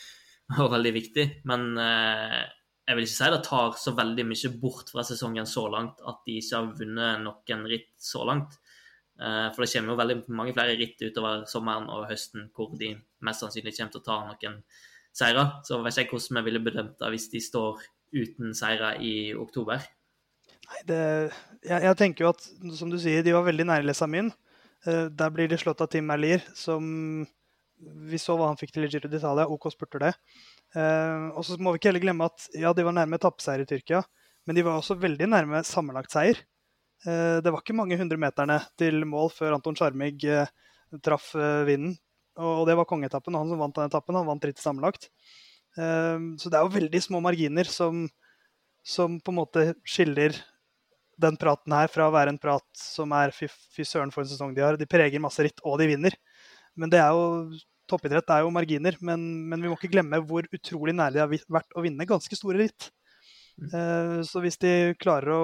og veldig viktig. Men eh, jeg vil ikke si det tar så veldig mye bort fra sesongen så langt at de ikke har vunnet noen ritt så langt. Eh, For det kommer jo veldig mange flere ritt utover sommeren og høsten hvor de mest sannsynlig kommer til å ta noen seire. Så vet ikke hvordan vi ville bedømt det hvis de står uten seire i oktober. Nei, det, jeg, jeg tenker jo at, som du sier, de var veldig nære Lesamin. Uh, der blir de slått av Tim Merlier, som Vi så hva han fikk til i Giro d'Italia. OK spurter det. Uh, og så må vi ikke heller glemme at ja, de var nærme etappeseier i Tyrkia, men de var også veldig nærme sammenlagt seier. Uh, det var ikke mange hundre meterne til mål før Anton Charmig traff vinden. Og, og det var kongeetappen, og han som vant den etappen, han vant ritt sammenlagt. Så det er jo veldig små marginer som, som på en måte skiller den praten her fra å være en prat som er fy, fy søren for en sesong de har. De preger masse ritt, og de vinner. Men det er jo toppidrett er jo marginer. Men, men vi må ikke glemme hvor utrolig nærlig de har vært å vinne ganske store ritt. Uh, så hvis de klarer å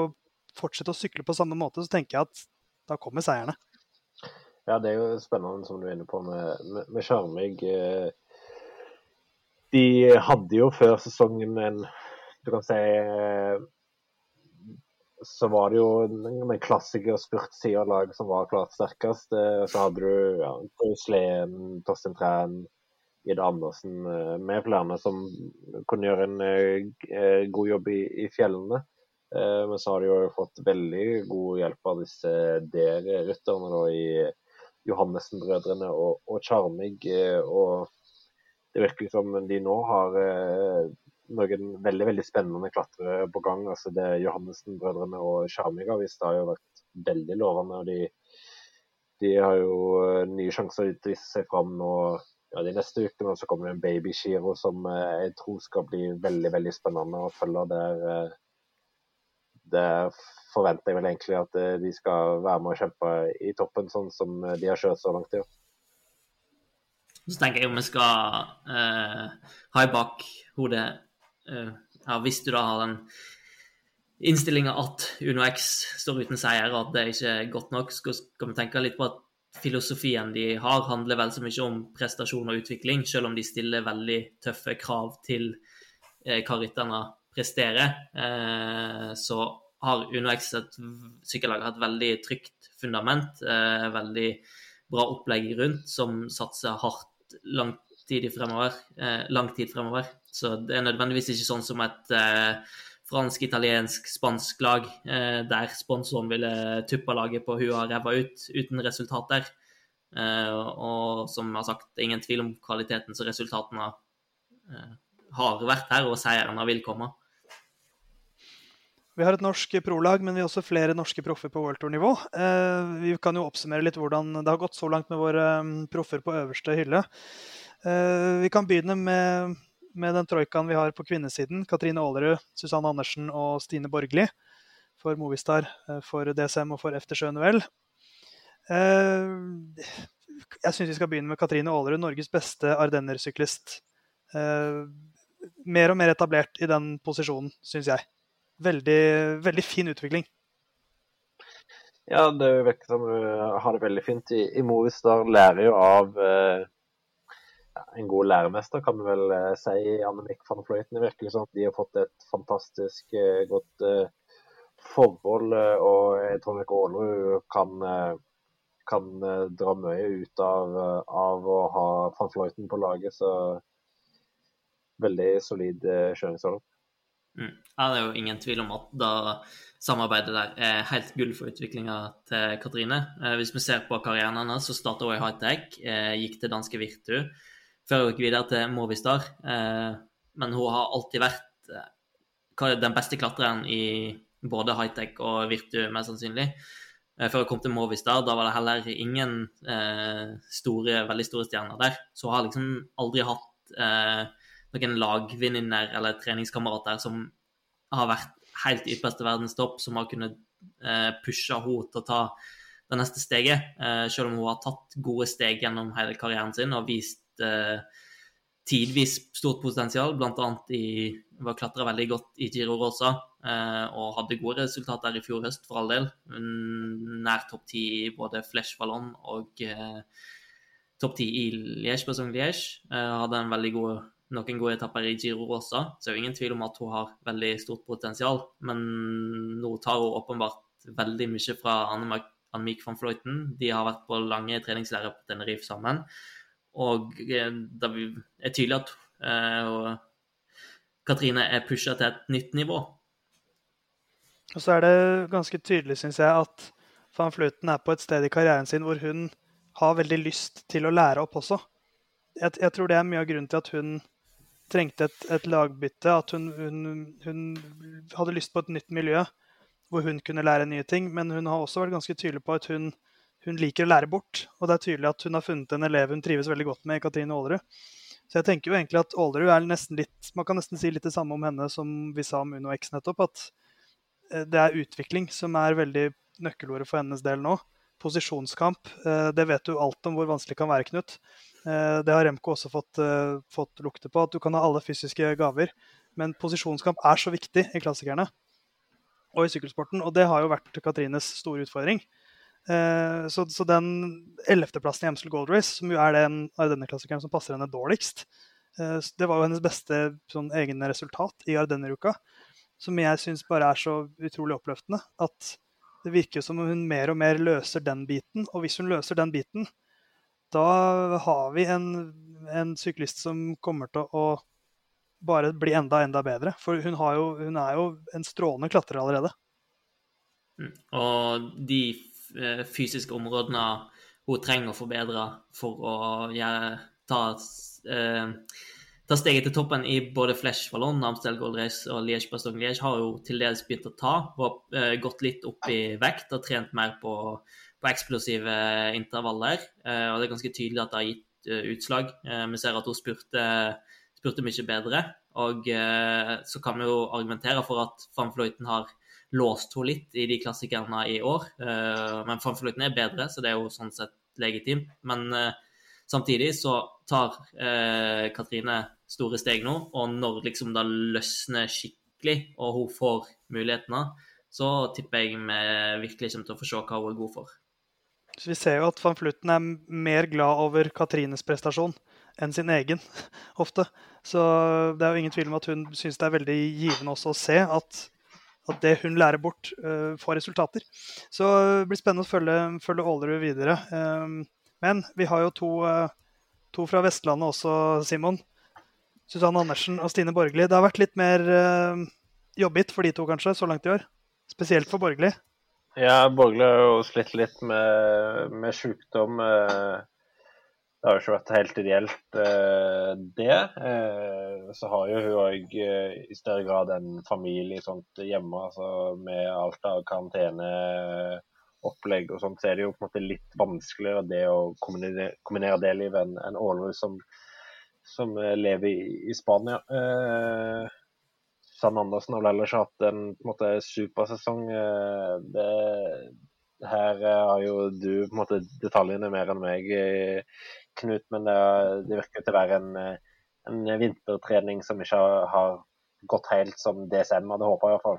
fortsette å sykle på samme måte, så tenker jeg at da kommer seierne. Ja, det er jo spennende som du er inne på med, med, med Charmig. Eh, de hadde jo før sesongen en Du kan si eh, så var det jo en klassiker spurtsida-lag laget som var klart sterkest. Eh, så hadde du ja, Sleen, Torstein Træn, Ida Andersen med flere som kunne gjøre en god jobb i, i fjellene. Men så har de jo fått veldig god hjelp av disse der rytterne i Johannessen-brødrene og, og Charmig. Og det virker som de nå har noen veldig veldig spennende klatrere på gang. altså det Johannessen-brødrene og Charmig har jo vært veldig lovende. og de, de har jo nye sjanser til å vise seg fram nå. Ja, De neste ukene så kommer det en baby-giro som jeg tror skal bli veldig veldig spennende å følge. Der, det forventer jeg vel egentlig at de skal være med og kjempe i toppen, sånn som de har kjørt så langt i år. Så tenker jeg om vi skal uh, ha i bakhodet uh, ja, Hvis du da har den innstillinga at Uno X står uten seier, og at det ikke er godt nok, skal, skal vi tenke litt på at filosofien de har, handler vel så mye om prestasjon og utvikling, selv om de stiller veldig tøffe krav til uh, hva rytterne presterer. Uh, så har UnoX et sykkellag har et veldig trygt fundament, eh, veldig bra opplegg rundt, som satser hardt lang tid fremover. Eh, lang tid fremover. Så det er nødvendigvis ikke sånn som et fransk, italiensk, spansk lag eh, der sponsoren ville tuppa laget på huet og ræva ut uten resultater. Eh, og som jeg har sagt, ingen tvil om kvaliteten så resultatene eh, har vært her, og seierne vil komme. Vi har et norsk pro-lag, men vi har også flere norske proffer på World Tour-nivå. Eh, vi kan jo oppsummere litt hvordan det har gått så langt med våre um, proffer på øverste hylle. Eh, vi kan begynne med, med den troikaen vi har på kvinnesiden. Katrine Aalerud, Susanne Andersen og Stine Borgli for Movistar, eh, for DSM og for FT Sjøen jeg syns vi skal begynne med Katrine Aalerud, Norges beste ardennersyklist. Eh, mer og mer etablert i den posisjonen, syns jeg veldig, veldig fin utvikling. Ja, det virker som du har det veldig fint. I, i Movistar lærer jo av eh, en god læremester, kan vi vel eh, si. Annemiek van Fløyten. Det virker som de har fått et fantastisk eh, godt eh, forhold. Eh, og jeg tror nok Aalerud kan, eh, kan dra mye ut av, av, å ha van Fløyten på laget. Så veldig solid eh, kjøringshold. Mm. Ja, det er jo ingen tvil om at da samarbeidet der er helt gull for utviklinga til Katrine. Eh, hvis vi ser på karrieren hennes, så starta hun i high-tech, eh, gikk til danske Virtu, før hun gikk videre til Movistar. Eh, men hun har alltid vært den beste klatreren i både high-tech og Virtu, mest sannsynlig. Før hun kom til Movistar, da var det heller ingen store, veldig store stjerner der. Så hun har liksom aldri hatt noen lagvenninner eller treningskamerater som har vært helt ypperste verdenstopp, som har kunnet eh, pushe henne til å ta det neste steget. Eh, selv om hun har tatt gode steg gjennom hele karrieren sin og vist eh, tidvis stort potensial, bl.a. i var klatra veldig godt i Giro Rosa eh, og hadde gode resultater i fjor høst, for all del. Nær topp ti i både Flesh Ballon og eh, topp ti i Liège Bassong Liège. Hadde en veldig god noen gode etapper i Giro også, så det er jo ingen tvil om at hun har veldig stort potensial. Men nå tar hun åpenbart veldig mye fra Anne-Mik van Fløyten. De har vært på lange treningslærer på Tenerife sammen. Og eh, det er tydelig at uh, Katrine er pusha til et nytt nivå. Og så er det ganske tydelig, syns jeg, at van Fløyten er på et sted i karrieren sin hvor hun har veldig lyst til å lære opp også. Jeg, jeg tror det er mye av grunnen til at hun trengte et, et lagbytte. At hun, hun, hun, hadde lyst på et nytt miljø hvor hun kunne lære nye ting. Men hun har også vært ganske tydelig på at hun, hun liker å lære bort. Og det er tydelig at hun har funnet en elev hun trives veldig godt med, Katrine Aalerud. Så jeg tenker jo egentlig at Aalerud er nesten litt Man kan nesten si litt det samme om henne som vi sa om Uno X nettopp. At eh, det er utvikling som er veldig nøkkelordet for hennes del nå. Posisjonskamp. Eh, det vet du alt om hvor vanskelig det kan være, Knut. Eh, det har Remco også fått, uh, fått, lukte på, at du kan ha alle fysiske gaver. Men posisjonskamp er så viktig i klassikerne og i sykkelsporten. Og det har jo vært Katrines store utfordring. Uh, så, så, den ellevteplassen i Amstel Gold Race, som jo er den Ardenner-klassikeren som passer henne dårligst, det var jo hennes beste sånn, egne resultat i Ardenner-uka. Som jeg syns bare er så utrolig oppløftende. At det virker som om hun mer og mer løser den biten. Og hvis hun løser den biten, da har vi en, en, syklist som kommer til å bare bli enda, enda bedre. For hun, jo, hun er jo en strålende klatrer allerede. Mm. Og de eh, fysiske områdene hun trenger å forbedre for å gjøre, ta, eh, ta, steget til toppen i både Flesh Vallon, Amstel Gold Race og Liège Bastogne Liège, har jo til dels begynt å ta. Hun eh, gått litt opp i vekt og trent mer på på eksplosive intervaller. Eh, og det er ganske tydelig at det har gitt eh, utslag. Eh, vi ser at hun spurte, spurte mye bedre. Og så kan vi jo argumentere for at van Fløyten har låst henne litt i de klassikerne i år. Men van Fløyten er bedre, så det er jo sånn sett legitimt. Men samtidig så tar Katrine store steg nå, og når liksom det løsner skikkelig, og hun får mulighetene, så tipper jeg vi virkelig kommer til å få se hva hun er god for. Så Vi ser jo at van Fluten er mer glad over Katrines prestasjon enn sin egen, ofte. Så det er jo ingen tvil om at hun syns det er veldig givende også å se at, at det hun lærer bort, uh, får resultater. Så det blir spennende å følge, følge videre. Um, men vi har jo to, uh, to, fra Vestlandet også, Simon. Susanne Andersen og Stine Borgli. Det har vært litt mer uh, jobbigt for de to, kanskje, så langt i år? Spesielt for Borgli. Ja, Borgli har jo slitt litt med, med sykdom. eh, Det har jo ikke vært helt ideelt, eh, det. Eh, Så har jo hun òg i større grad en familie sånt hjemme, altså med alt av karanteneopplegg og sånt, så er det jo på en måte litt vanskeligere det å kombinere, kombinere det livet enn en Ålerud som, som lever i, i Spania. Eh, Andersen har vel ellers hatt en, en måte, supersesong. eh, Det, her eh, har jo du på en måte detaljene mer enn meg, eh, Knut, men det, det virker til å være en, en vintertrening som ikke har, har gått helt som DSM hadde håpa, iallfall.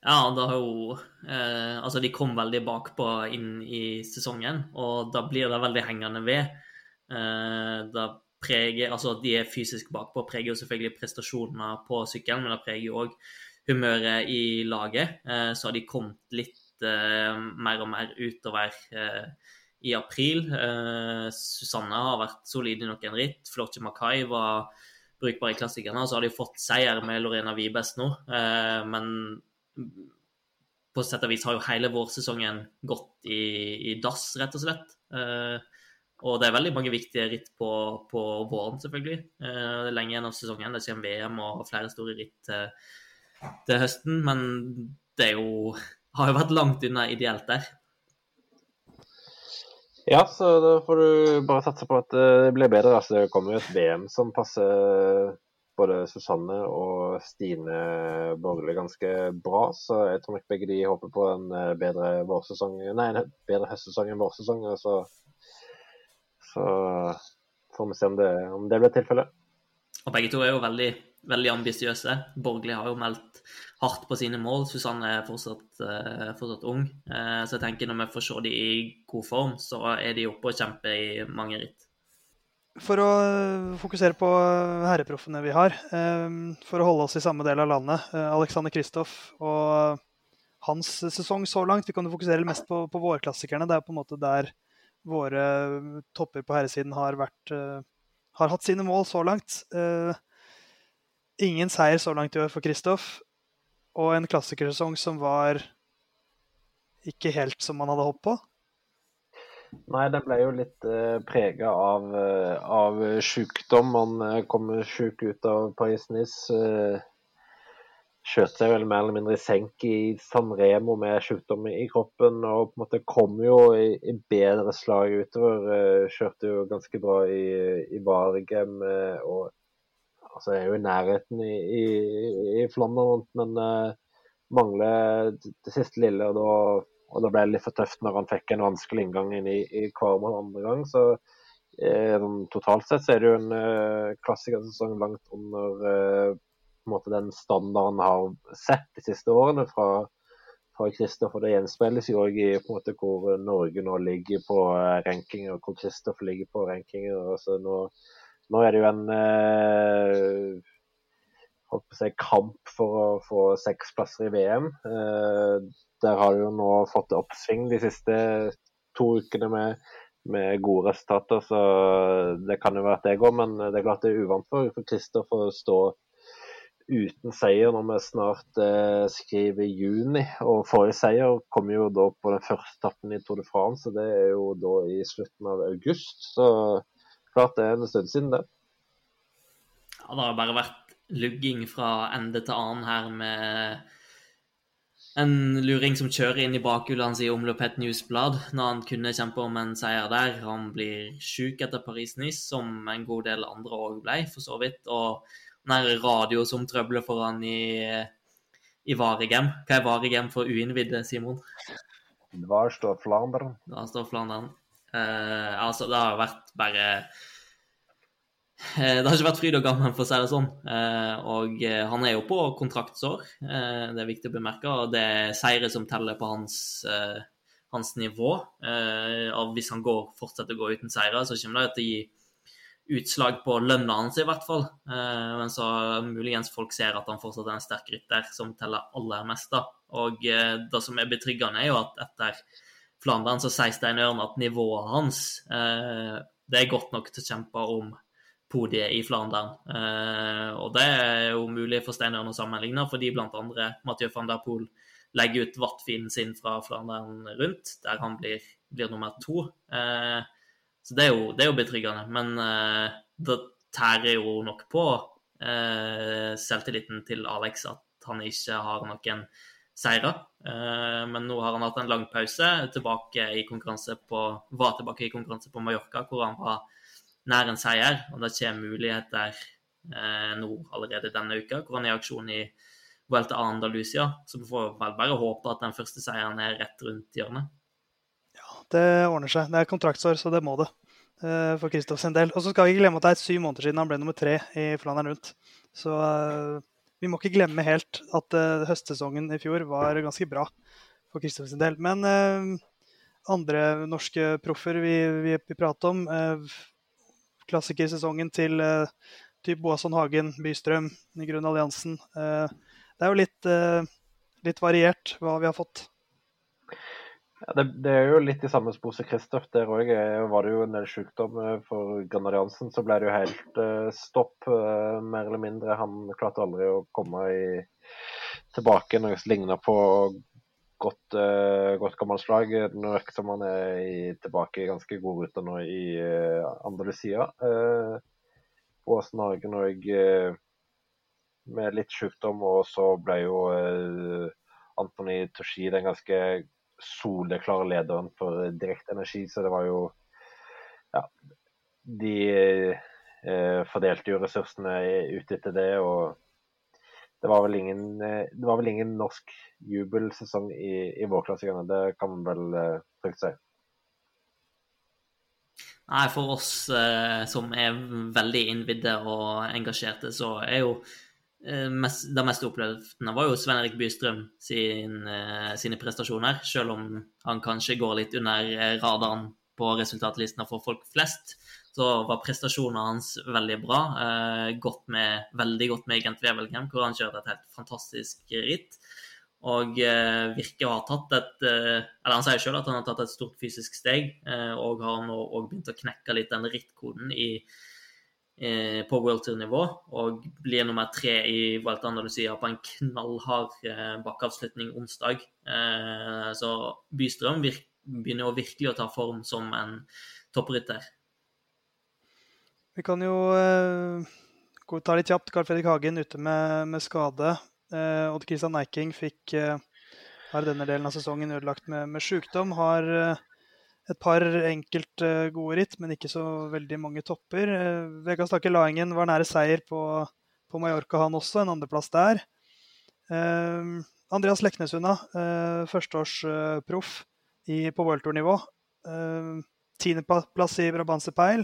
Ja, det har jo eh, Altså, de kom veldig bakpå inn i sesongen, og da blir det veldig hengende ved. Eh, da preger Altså, at de er fysisk bakpå, preger jo selvfølgelig prestasjonene på sykkelen, men det preger jo òg humøret i laget. Eh, så har de kommet litt eh, mer og mer utover eh, i april. Susanne har vært solid i noen ritt. Florche Makai var brukbar i klassikerne. Så har de fått seier med Lorena Vibes nå, men på sett og vis har jo hele vårsesongen gått i, i dass, rett og slett. Eh, og det er veldig mange viktige ritt på, på våren, selvfølgelig. Eh, det er lenge igjen av sesongen. Det kommer VM og flere store ritt til, til høsten. Men det jo, har jo vært langt unna ideelt der. Ja, så da får du bare satse på at eh, det blir bedre. Altså, det kommer jo et VM som passer både Susanne og Stine Borgerli ganske bra. Så jeg tror nok begge de håper på en eh, bedre vårsesong, nei, bedre høstsesong enn vårsesong. Så, så får vi se om det, om det blir tilfellet. Og begge to er jo veldig, veldig ambisiøse. Borgli har jo meldt hardt på sine mål. Susanne er fortsatt, uh, fortsatt ung. Uh, så jeg tenker når vi får se de i god form, så er de oppe og kjemper i mange ritt. For å fokusere på herreproffene vi har, for å holde oss i samme del av landet. Alexander Kristoff og hans sesong så langt. Vi kan jo fokusere mest på, på vårklassikerne. Det er på en måte der våre topper på herresiden har, vært, har hatt sine mål så langt. Ingen seier så langt i år for Kristoff. Og en klassikersesong som var ikke helt som man hadde håpet på. Nei, den ble jo litt uh, prega av, av sykdom. Man uh, kom sjuk ut av Paris-Nice. Skjøt seg vel mer eller mindre i senk i San Remo med sykdom i kroppen. Og på en måte kom jo i, i bedre slag utover. Uh, kjørte jo ganske bra i, i Varegem. og altså er jo i nærheten i, i, i Flandern, men mangler det siste lille. og da og det ble litt for tøft når han fikk en vanskelig inngang inn i, i Kvarmann andre gang. Så eh, totalt sett så er det jo en uh, klassikersesong langt under eh, den standarden har sett de siste årene fra, fra Kristoffer. Det gjenspeiles jo òg i måte, hvor Norge nå ligger på rankinger, og hvor Kristoffer ligger på rankinger. Altså, nå, nå, er det jo en eh, si, kamp for å få seks plasser i VM. Eh, der har du jo nå fått oppsving de siste to ukene med, med gode resultater. Så det kan jo være at det går, men det er klart det er uvant for, Christer å stå uten seier når vi snart eh, skriver juni. Og forrige seier kom jo da på den første etappen i Tour de France, og det er jo da i slutten av august. Så klart det er en stund siden, det. Ja, det har bare vært lugging fra ende til annen her med en luring som kjører inn i bakhjulet hans i omløpet Newsblad når han kunne kjempe om en seier der. Han blir sjuk etter Paris-Nice, som en god del andre òg ble, for så vidt. Og den radio som trøbler for han i, i Varegem. Hva er Varegem for uinnvidde, Simon? Var står Flandern. Da står Flandern. Eh, altså, det har vært bare det har ikke vært fryd og gammen, for å si det sånn. Og han er jo på kontraktsår, det er viktig å bemerke. Og det er seire som teller på hans, hans nivå. Og hvis han går, fortsetter å gå uten seire, så kommer det til å gi utslag på lønna hans, i hvert fall. Men så muligens folk ser at han fortsatt er en sterk rytter som teller aller mest. da. Og det som er betryggende, er jo at etter Flandern så sier Stein Ørn at nivået hans det er godt nok til å kjempe om podiet i Flandern. Eh, og det er jo mulig for Steineren å sammenligne, fordi bl.a. Mathieu van der Poel legger ut vattfinen sin fra Flandern rundt, der han blir, blir nummer to. Eh, så det er, jo, det er jo betryggende. Men uh, det tærer jo nok på uh, selvtilliten til Alex at han ikke har noen seire. Uh, men nå har han hatt en lang pause, tilbake i konkurranse på, var tilbake i konkurranse på Mallorca, hvor han var nær en seier. Og det kommer muligheter uh, nå allerede denne uka, hvor han er i aksjon i Vuelta Andalusia. Så vi får vel bare håpe at den første seieren er rett rundt hjørnet. Det ordner seg. Det er kontraktsår, så det må det uh, for Kristoff sin del. Og så skal vi ikke glemme at det er syv måneder siden han ble nummer tre i Flandern rundt. Så uh, vi må ikke glemme helt at uh, høstsesongen i fjor var ganske bra for Kristoff sin del. Men andre norske proffer vi, vi, vi prater om, klassikersesongen til typ Boasson Hagen, Bystrøm, Grunn Alliansen. Uh, det er jo litt, uh, litt variert hva vi har fått. Det, det, er jo litt i samme spor som Kristoff. Der òg var det jo en del sykdom. For Granadiansen så ble det jo helt uh, stopp, uh, mer eller mindre. Han klarte aldri å komme i, tilbake noe som ligna på godt, uh, godt gammelt slag. Nå virker som han er i, tilbake i ganske god rute nå i uh, Andalusia. Uh, Åsen Hagen òg med litt sykdom, og så ble jo eh, Antony Toshi den ganske soleklare lederen for direkte energi, så det var jo Ja. De eh, fordelte jo ressursene ut etter det, og det var vel ingen, eh, det var vel ingen norsk jubelsesong i, i vårklassikerne. Det kan man vel eh, trygt si. Nei, for oss eh, som er veldig innvidde og engasjerte, så er jo Eh, det mest oppløftende var jo Svein Erik Bystrøm sin, eh, sine prestasjoner, selv om han kanskje går litt under eh, radaren på resultatlistene for folk flest. Så var prestasjonene hans veldig bra. Godt med, veldig godt med Gent Wevelgem, hvor han kjørte et helt fantastisk ritt. Og virker å ha tatt et Eller han sier selv at han har tatt et stort fysisk steg, og har nå òg begynt å knekke litt den rittkoden i Eh, på World Tour-nivå og blir nummer tre i Vuelta Andalusia på en knallhard eh, bakkeavslutning onsdag. Eh, så Bystrøm begynner jo virkelig å ta form som en topprytter. Vi kan jo uh, ta litt kjapt. Carl Fredrik Hagen ute med, med skade. Uh, Odd Kristian Eiking fikk har denne delen av sesongen ødelagt med, med sykdom. Har et par enkelt gode ritt, men ikke så veldig mange topper. Eh, Vegard Stakke Laengen var nære seier på, på, Mallorca, han også. En andreplass der. Eh, Andreas Leknesunda, eh, førsteårsproff på worldtour-nivå. Tiendeplass i Brabantse Peil,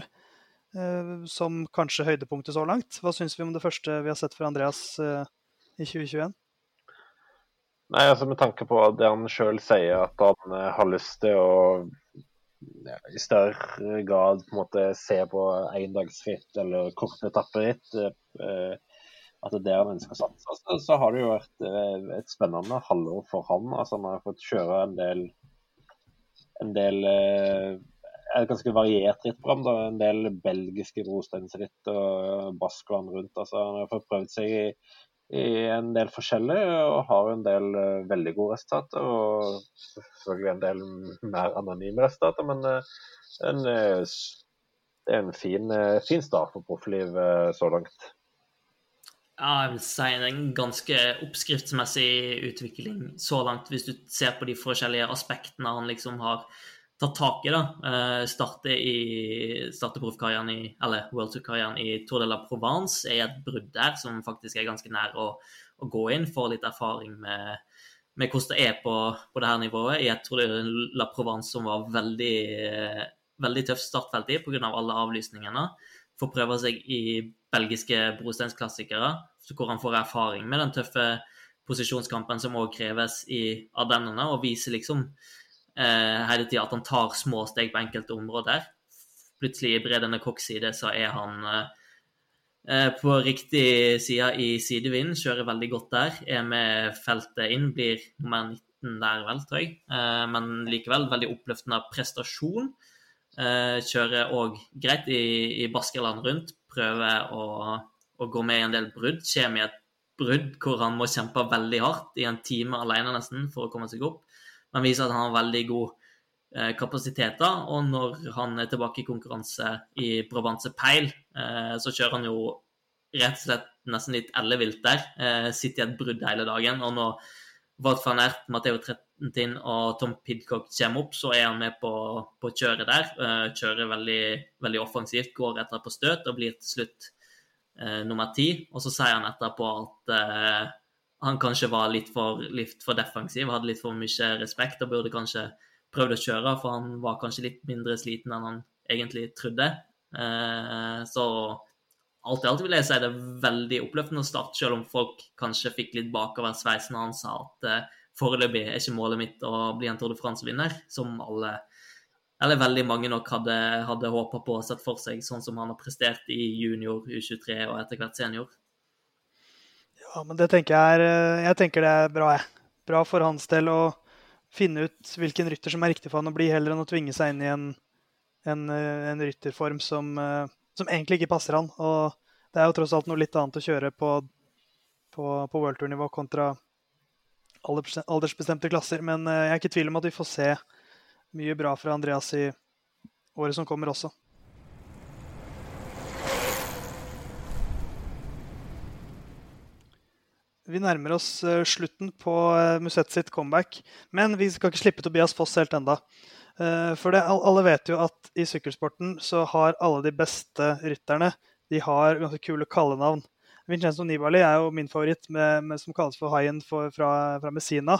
som kanskje høydepunktet så langt. Hva syns vi om det første vi har sett fra Andreas i 2021? Nei, altså Med tanke på det han sjøl sier, at han har lyst til å i større grad på en måte se på endagsritt eller korte etapperitt. Eh, at det er der ønsker å satse. Så, så har det jo vært eh, et spennende halvår for han. altså Han har fått kjøre en del, en del eh, et ganske variert rittprogram. da, En del belgiske brosteinsritt og Baskland rundt. altså Han har fått prøvd seg i i en del forskjellig, og har en del uh, veldig gode resultater. Og selvfølgelig en del mer anonyme resultater, men uh, en, det er en fin, fin start for proffliv så langt. Ja, jeg vil si en ganske oppskriftsmessig utvikling så langt, hvis du ser på de forskjellige aspektene han liksom har tatt tak i. da, uh, Starte, i, starte i, eller World Tour-karrieren i Tour de la Provence er et brudd der som faktisk er ganske nær å, å gå inn. Få litt erfaring med, med, hvordan det er på, på det her nivået. I et Tour de la Provence som var veldig, uh, veldig tøft startfelt i pga. alle avlysningene. Få prøve seg i belgiske brosteinsklassikere, hvor han får erfaring med den tøffe posisjonskampen som òg kreves i Ardennene, og viser liksom eh, hele tida at han tar små steg på enkelte områder. Plutselig i Bredene Cox side så er han eh, på riktig side i sidevind, kjører veldig godt der. Er med feltet inn, blir nummer 19 der, vel, tror jeg. Eh, men likevel veldig oppløftende prestasjon. Eh, kjører òg greit i, i Baskerland rundt. prøver å, å gå med i en del brudd. Kommer i et brudd hvor han må kjempe veldig hardt i en time alene nesten for å komme seg opp. Men viser at han har veldig god eh, kapasitet. da, Og når han er tilbake i konkurranse i Brabantse Peil, eh, så kjører han jo rett og slett nesten litt ellevilt der. Eh, sitter i et brudd hele dagen. og når Wout van Ert, Matheo Trettentin og Tom Pidcock kommer opp, så er han med på, på kjøret der. Kjører veldig, veldig, offensivt, går etter på støt og blir til slutt nummer ti. Og så sier han etterpå at uh, han kanskje var litt for, litt for, defensiv, hadde litt for mye respekt og burde kanskje prøvd å kjøre, for han var kanskje litt mindre sliten enn han egentlig trodde. så alt i alt vil jeg si det er veldig oppløftende å starte, selv om folk kanskje fikk litt bakoversveis når han sa at eh, foreløpig er ikke målet mitt å bli en Tour de France-vinner, som alle, eller veldig mange nok hadde, hadde håpa på og sett for seg, sånn som han har prestert i junior, U23 og etter hvert senior. Ja, men det tenker jeg er eh, Jeg tenker det er bra, jeg. Bra for hans del å finne ut hvilken rytter som er riktig for han å bli, heller enn å tvinge seg inn i en, en, eh, en rytterform som som egentlig ikke passer han. Og det er jo tross alt noe litt annet å kjøre på, på, på World Tour-nivå kontra aldersbestemte klasser. Men eh, jeg er ikke i tvil om at vi får se mye bra fra Andreas i året som kommer også. Vi nærmer oss eh, slutten på eh, Musett sitt comeback, men vi skal ikke slippe Tobias Foss helt enda. Eh, for det, alle vet jo at i sykkelsporten så har alle de beste rytterne de har ganske kule kallenavn. Vincenzo Nibali er jo min favoritt, med, med, som kalles for Haien fra, fra, Messina.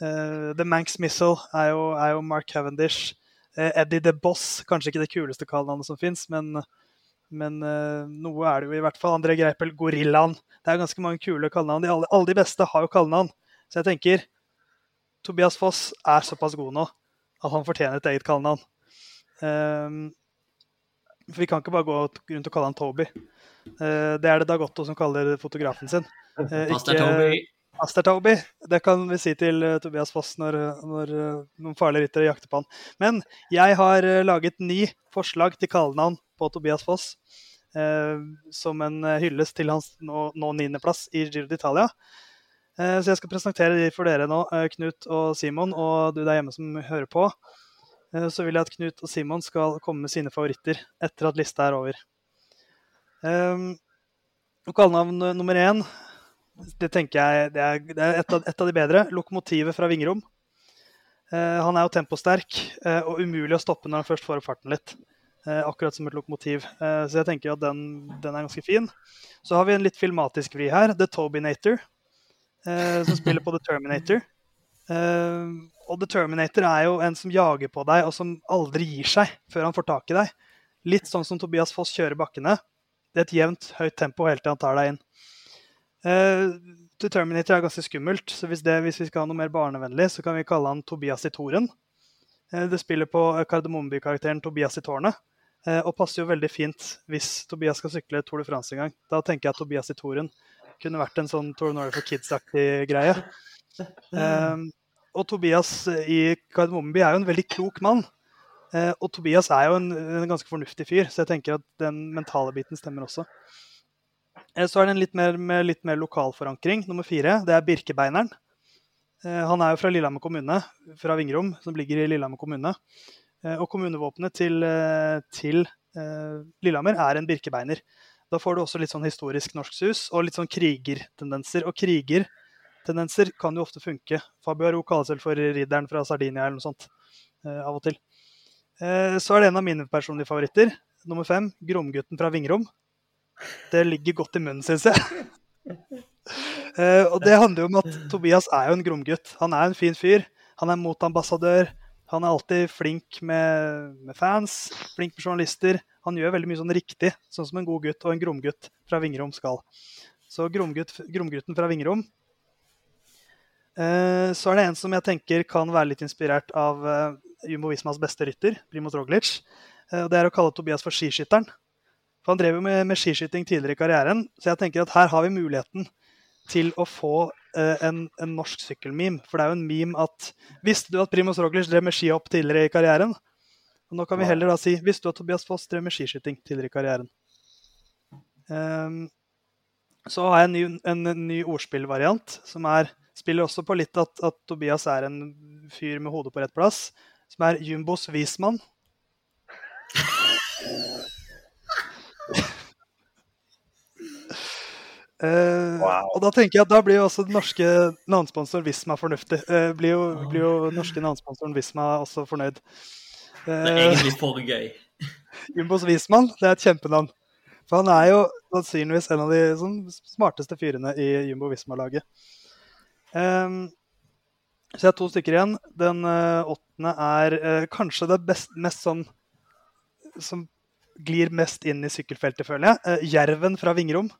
The Manx Missile er jo, er jo Mark Cavendish. Eddie the Boss, kanskje ikke det kuleste kallenavnet som fins, men, men uh, noe er det jo i hvert fall. André Greipel, Gorillaen. Det er ganske mange kule kallenavn. Alle, alle, de beste har jo kallenavn. Så jeg tenker Tobias Foss er såpass god nå at han fortjener et eget kallenavn. Um, for vi kan ikke bare gå rundt og kalle han Toby. Uh, det er det Dagotto som kaller fotografen sin. Uh, Toby. Master Toby. Det kan vi si til Tobias Foss når, når noen farlige ryttere jakter på han. Men jeg har laget ni forslag til kallenavn på Tobias Foss. som en hyllest til hans nå, niendeplass i Giro d'Italia. Eh, så jeg skal presentere de for dere nå, eh, Knut og Simon, og du der hjemme som hører på. Eh, så vil jeg at Knut og Simon skal komme med sine favoritter etter at lista er over. Lokalnavn nummer én, det tenker jeg det er, det er et, av, et, av, de bedre. Lokomotivet fra Vingrom. Han er jo temposterk og umulig å stoppe når han først får opp farten litt. Akkurat som et lokomotiv. Så jeg tenker at den, den er ganske fin. Så har vi en litt filmatisk vri her. The Tobinator eh, som spiller på The Terminator. Eh, og The Terminator er jo en som jager på deg, og som aldri gir seg før han får tak i deg. Litt sånn som Tobias Foss kjører bakkene. Det er et jevnt, høyt tempo helt til han tar deg inn. Eh, The Terminator er ganske skummelt, så hvis, det, hvis, vi skal ha noe mer barnevennlig, så kan vi kalle han Tobias i Toren. Eh, det spiller på Kardemommeby-karakteren Tobias i tårnet. Eh, og passer jo veldig fint hvis Tobias skal sykle Tour de France en gang. Da tenker jeg at Tobias i Toren kunne vært en sånn Tour Norway for kids-aktig greie. Um, og Tobias i Kardemommeby er jo en veldig klok mann. Uh, og Tobias er jo en, en, ganske fornuftig fyr, så jeg tenker at den mentale biten stemmer også. Uh, så er det en litt mer, med litt mer lokal forankring. Nummer fire det er Birkebeineren. Uh, han er jo fra Lillehammer kommune, fra Vingrom, som ligger i Lillehammer kommune. Og kommunevåpenet til, til Lillehammer er en birkebeiner. Da får du også litt sånn historisk norsk sus og litt sånn krigertendenser. Og krigertendenser kan jo ofte funke. Fabio Aro kalles vel for ridderen fra Sardinia eller noe sånt eh, av og til. Eh, så er det en av mine personlige favoritter. Nummer fem, Gromgutten fra Vingrom. Det ligger godt i munnen, syns jeg. eh, og det handler jo om at Tobias er jo en gromgutt. Han er en fin fyr. Han er motambassadør. Han er alltid flink med, med fans, flink med journalister han gjør veldig mye sånn riktig, sånn som en god gutt og en gromgutt fra Vingrom skal. Så gromgutt, Gromgutten fra Vingrom. Eh, så er det en som jeg tenker kan være litt inspirert av eh, Jumbo Vismas beste rytter, Primoz Roglic. Eh, det er å kalle Tobias for skiskytteren. For han drev jo med, med skiskyting tidligere i karrieren, så jeg tenker at her har vi muligheten til å få en, en, norsk sykkelmeme. For det er jo en meme at Visste du at Primoz Roglic drev med skihopp tidligere i karrieren? Og nå kan vi heller da si Visste du at Tobias Foss drev med skiskyting tidligere i karrieren? Um, så har jeg en ny, en, ny ordspillvariant som er Spiller også på litt at, at, Tobias er en fyr med hodet på rett plass, som er Jumbos Wiesmann. Uh, wow. Og da tenker jeg at da blir jo også den norske navnsponsoren Visma fornuftig. Uh, blir, jo, blir jo norske navnsponsoren Visma også fornøyd. Uh, det er egentlig for gøy. Jumbos Wiesmann, det er et kjempenavn. For han er jo sannsynligvis en av de sånn, smarteste fyrene i Jumbo Visma-laget. Um, så jeg har to stykker igjen. Den åttende er kanskje det best, mest sånn Som glir mest inn i sykkelfeltet, føler jeg. Jerven fra Vingrom.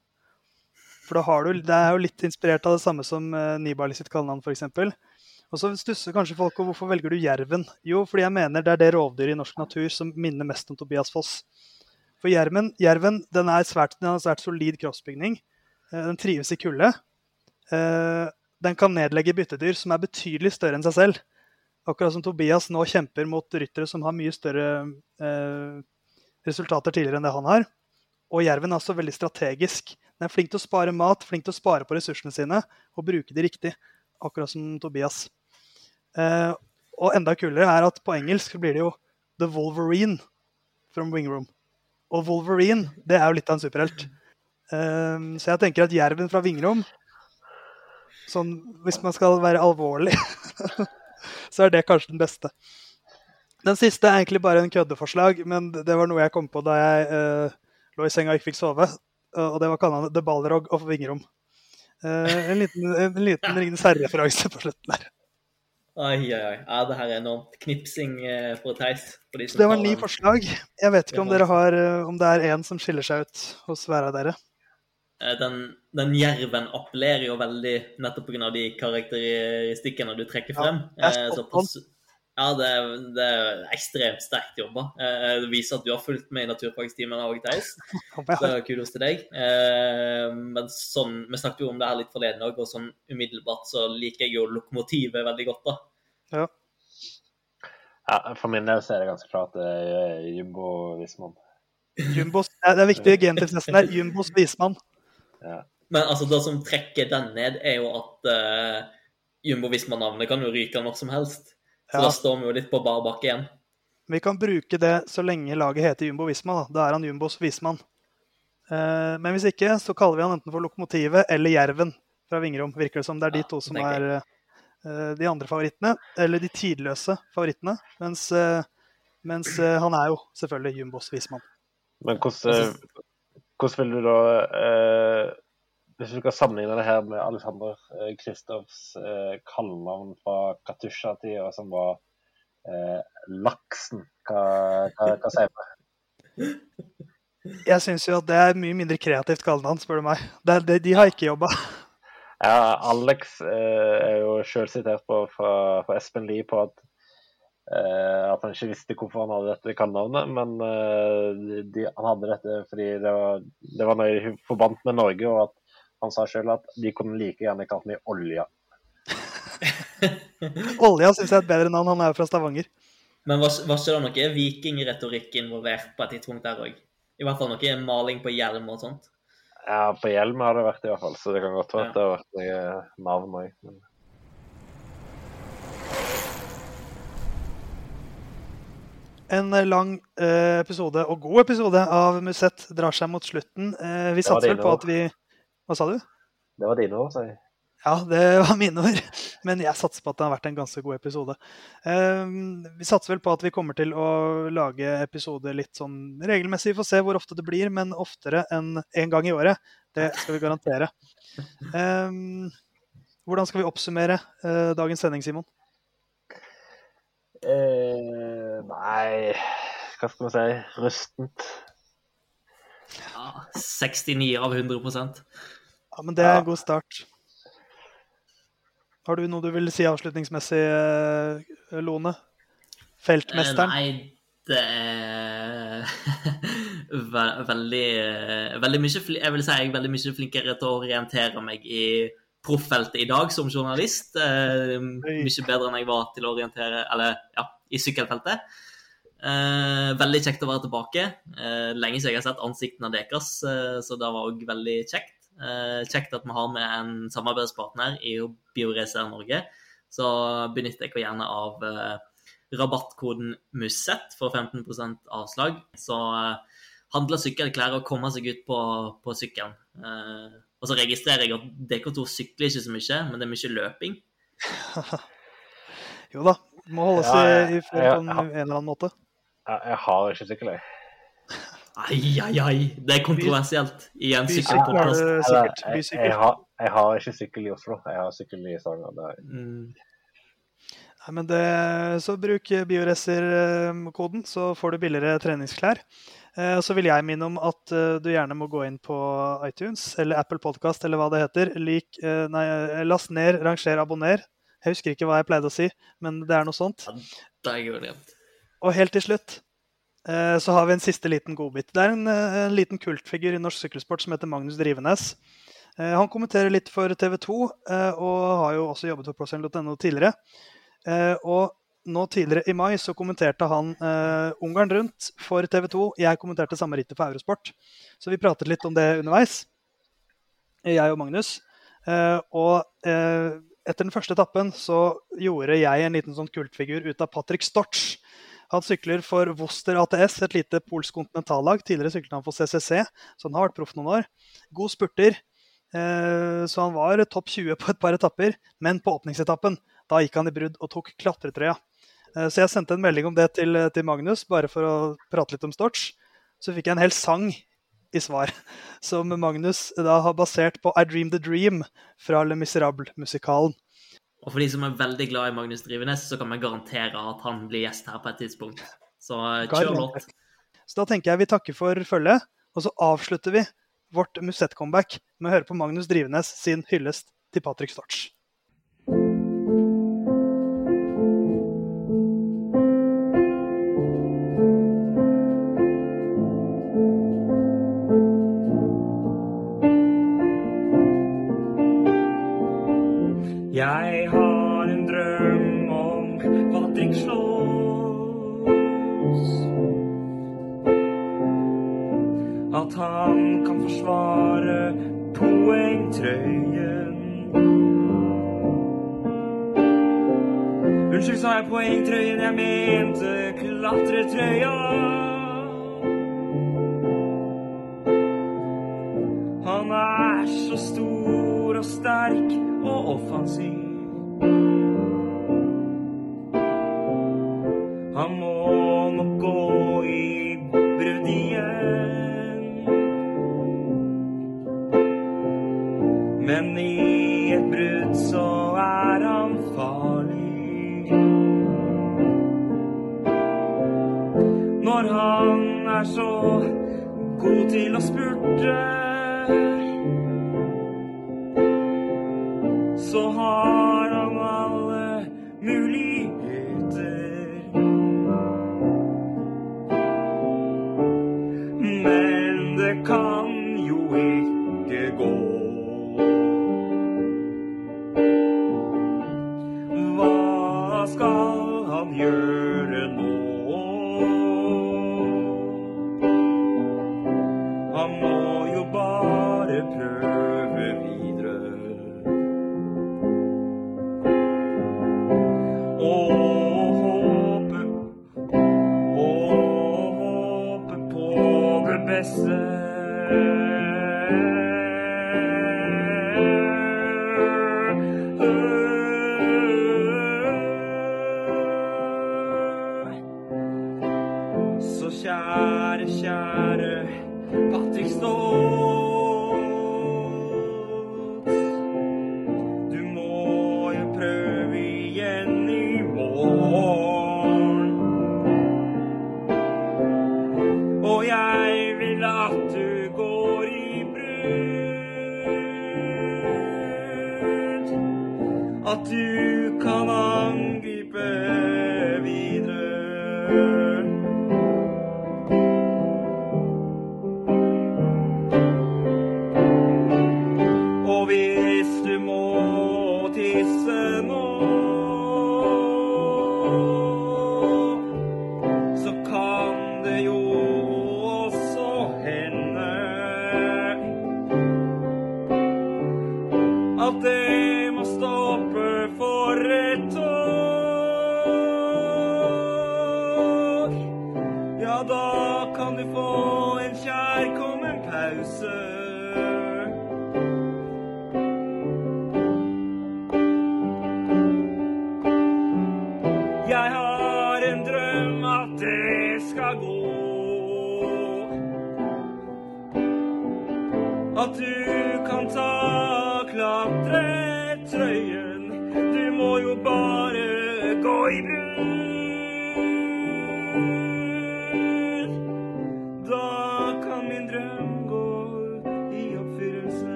For du, det er jo litt inspirert av det samme som uh, Nibali sitt kallenavn, f.eks. Og så stusser kanskje folk over hvorfor velger du jerven. Jo, fordi jeg mener det er det rovdyret i norsk natur som minner mest om Tobias Foss. For jerven, jerven den, svært, den har svært solid kroppsbygning. Uh, den trives i kulde. Uh, den kan nedlegge byttedyr som er betydelig større enn seg selv. Akkurat som Tobias nå kjemper mot ryttere som har mye større resultater tidligere enn det han har. Og jerven er også veldig strategisk. Den er flink til å spare mat, flink til å spare på ressursene sine og bruke de riktig. Akkurat som Tobias. Eh, og enda kulere er at på engelsk blir det jo The Wolverine from Wingroom. Og Wolverine, det er jo litt av en superhelt. Eh, så jeg tenker at jerven fra Vingrom sånn, Hvis man skal være alvorlig, så er det kanskje den beste. Den siste er egentlig bare en køddeforslag, men det var noe jeg kom på da jeg eh, lå i senga og ikke fikk sove. Eh, og det var kallenavnet The Balrog of Vingerom. Uh, en liten, en liten Ringenes herre-referanse på slutten der. Oi, oi, oi. Ja, det her er enormt knipsing eh, for Theis. Det var ni forslag. Jeg vet ikke om, har, om det er én som skiller seg ut hos hver av dere. Den, den jerven appellerer jo veldig nettopp pga. de karakteristikkene du trekker frem. Ja, så pass, ja, det, det, er ekstremt sterkt jobba. Eh, det viser at du har fulgt med i naturfagstimen òg, Theis. Så kudos til deg. Eh, men sånn, vi snakket jo om det her litt forleden òg, og sånn umiddelbart så liker jeg jo lokomotivet veldig godt, da. Ja. ja for min del så er det ganske klart det er Jumbo Vismann. Jumbos, det er viktig gentilfnesten her. Jumbos Vismann. Ja. Men altså, det som trekker den ned, er jo at uh, Jumbo Vismann-navnet kan jo ryke når som helst. Så ja. da står vi jo litt på bar bakke igjen. Vi kan bruke det så lenge laget heter Jumbo Visma. Da, da er han Jumbos Vismann. Eh, men hvis ikke, så kaller vi han enten for Lokomotivet eller Jerven fra Vingrom. Virker det som det er de to som er eh, de andre favorittene. Eller de tidløse favorittene. Mens, eh, mens eh, han er jo selvfølgelig Jumbos Vismann. Men hvordan, eh, hvordan vil du da eh, hvis du skal sammenligne det her med Alexander eh, Kristoffs eh, kallenavn fra Katusha-tida, som var eh, Laksen, hva, hva, hva sier du? Jeg syns jo at det er mye mindre kreativt kallenavn, spør du meg. Det, det, de har ikke jobba. Ja, Alex eh, er jo sjøl sitert på fra, fra, Espen Lie på at, eh, at han ikke visste hvorfor han hadde dette kallenavnet, men eh, de, han hadde dette fordi det var, det var noe forbandt med Norge, og at han sa sjøl at de kunne like gjerne kalt meg Olja. Olja syns jeg er et bedre navn. Han er jo fra Stavanger. Men var, var ikke det noe vikingretorikk involvert på et tidspunkt der òg? I hvert fall noe maling på hjelm og sånt? Ja, på hjelm har det vært i hvert fall, så det kan godt være at det har vært noe navn òg. Men... En lang eh, episode, og god episode, av Musett drar seg mot slutten. Eh, vi satser vel på at vi hva sa du? Det var dine ord, sa jeg. Ja, det var mine ord. Men jeg satser på at det har vært en ganske god episode. Ehm, vi satser vel på at vi kommer til å lage episoder litt sånn regelmessig. Vi får se hvor ofte det blir, men oftere enn én en gang i året. Det skal vi garantere. Ehm, hvordan skal vi oppsummere eh, dagens sending, Simon? Eh, nei Hva skal man si? Rustent. Ja, 69 av 100% Ja, men det er en god start. Har du noe du vil si avslutningsmessig, eh, Lone? Feltmesteren? Eh, nei, det er veldig, eh, veldig mye Jeg vil si jeg er veldig mye flinkere til å orientere meg i proffeltet i dag som journalist. Mye bedre enn jeg var til å orientere Eller ja, i sykkelfeltet. Eh, veldig kjekt å være tilbake. Eh, lenge siden jeg har sett ansiktene deres, eh, så det var òg veldig kjekt. Eh, kjekt at vi har med en samarbeidspartner i Bioreser Norge. Så benytter jeg gjerne av eh, rabattkoden MUSET for 15% avslag. Så eh, handle sykkelklær og komme seg ut på, på sykkelen. Eh, og så registrerer jeg at DK2 sykler ikke så mye, men det er mye løping. Jo da, må holde oss ja, i, i form på en, en eller annen måte. Jeg, har ikke sykkel, jeg. Ai, ai, ai. Det er kontroversielt i en sykkelpodkast. jeg, jeg, har, jeg har ikke sykkel i Oslo. Jeg har sykkel i Stavanger. Er- Mm. Nei, men det, så bruk Bioracer-koden, så får du billigere treningsklær. Eh, Så vil jeg minne om at eh, du gjerne må gå inn på iTunes eller Apple Podcast eller hva det heter. Lik, eh, nei, eh, last ned, ranger, abonner. Jeg husker ikke hva jeg pleide å si, men det er noe sånt. Det er glemt. Og helt til slutt eh, så har vi en siste liten godbit. Det er en, eh, en liten kultfigur i norsk sykkelsport som heter Magnus Drivenes. Eh, Han kommenterer litt for TV 2, eh, og har jo også jobbet for proffsvømning.no tidligere. Og nå tidligere i mai så kommenterte han Ungarn rundt for TV 2. Jeg kommenterte samme rittet for Eurosport. Så vi pratet litt om det underveis, jeg og Magnus. Og etter den første etappen så gjorde jeg en liten sånn kultfigur ut av Patrick Storch. Han sykler for Woster ATS, et lite polsk kontinentallag. Tidligere syklet han for CCC, så han har vært proff noen år. God spurter. Eh, Så han var topp 20 på et par etapper, men på åpningsetappen da gikk han i brudd og tok klatretrøya. Eh, Så jeg sendte en melding om det til, til Magnus, bare for å prate litt om Storch. Så fikk jeg en hel sang i svar, som Magnus da har basert på I Dream the Dream fra Le Miserable-musikalen. Og for de som er veldig glad i Magnus Drivenes, så kan vi garantere at han blir gjest her på et tidspunkt. Så eh, kjør låt. Så da tenker jeg vi takker for følget, og så avslutter vi vårt Musett-comeback med å høre på Magnus Drivenes sin hyllest til Patrick Storch. At han kan forsvare poengtrøyen. Unnskyld, sa jeg poengtrøyen? Jeg mente klatretrøya. Han er så stor og sterk og offensiv. Han må Men i et brudd så er han farlig. Når han er så god til å spurte så har han alle muligheter. Men det kan jo ikke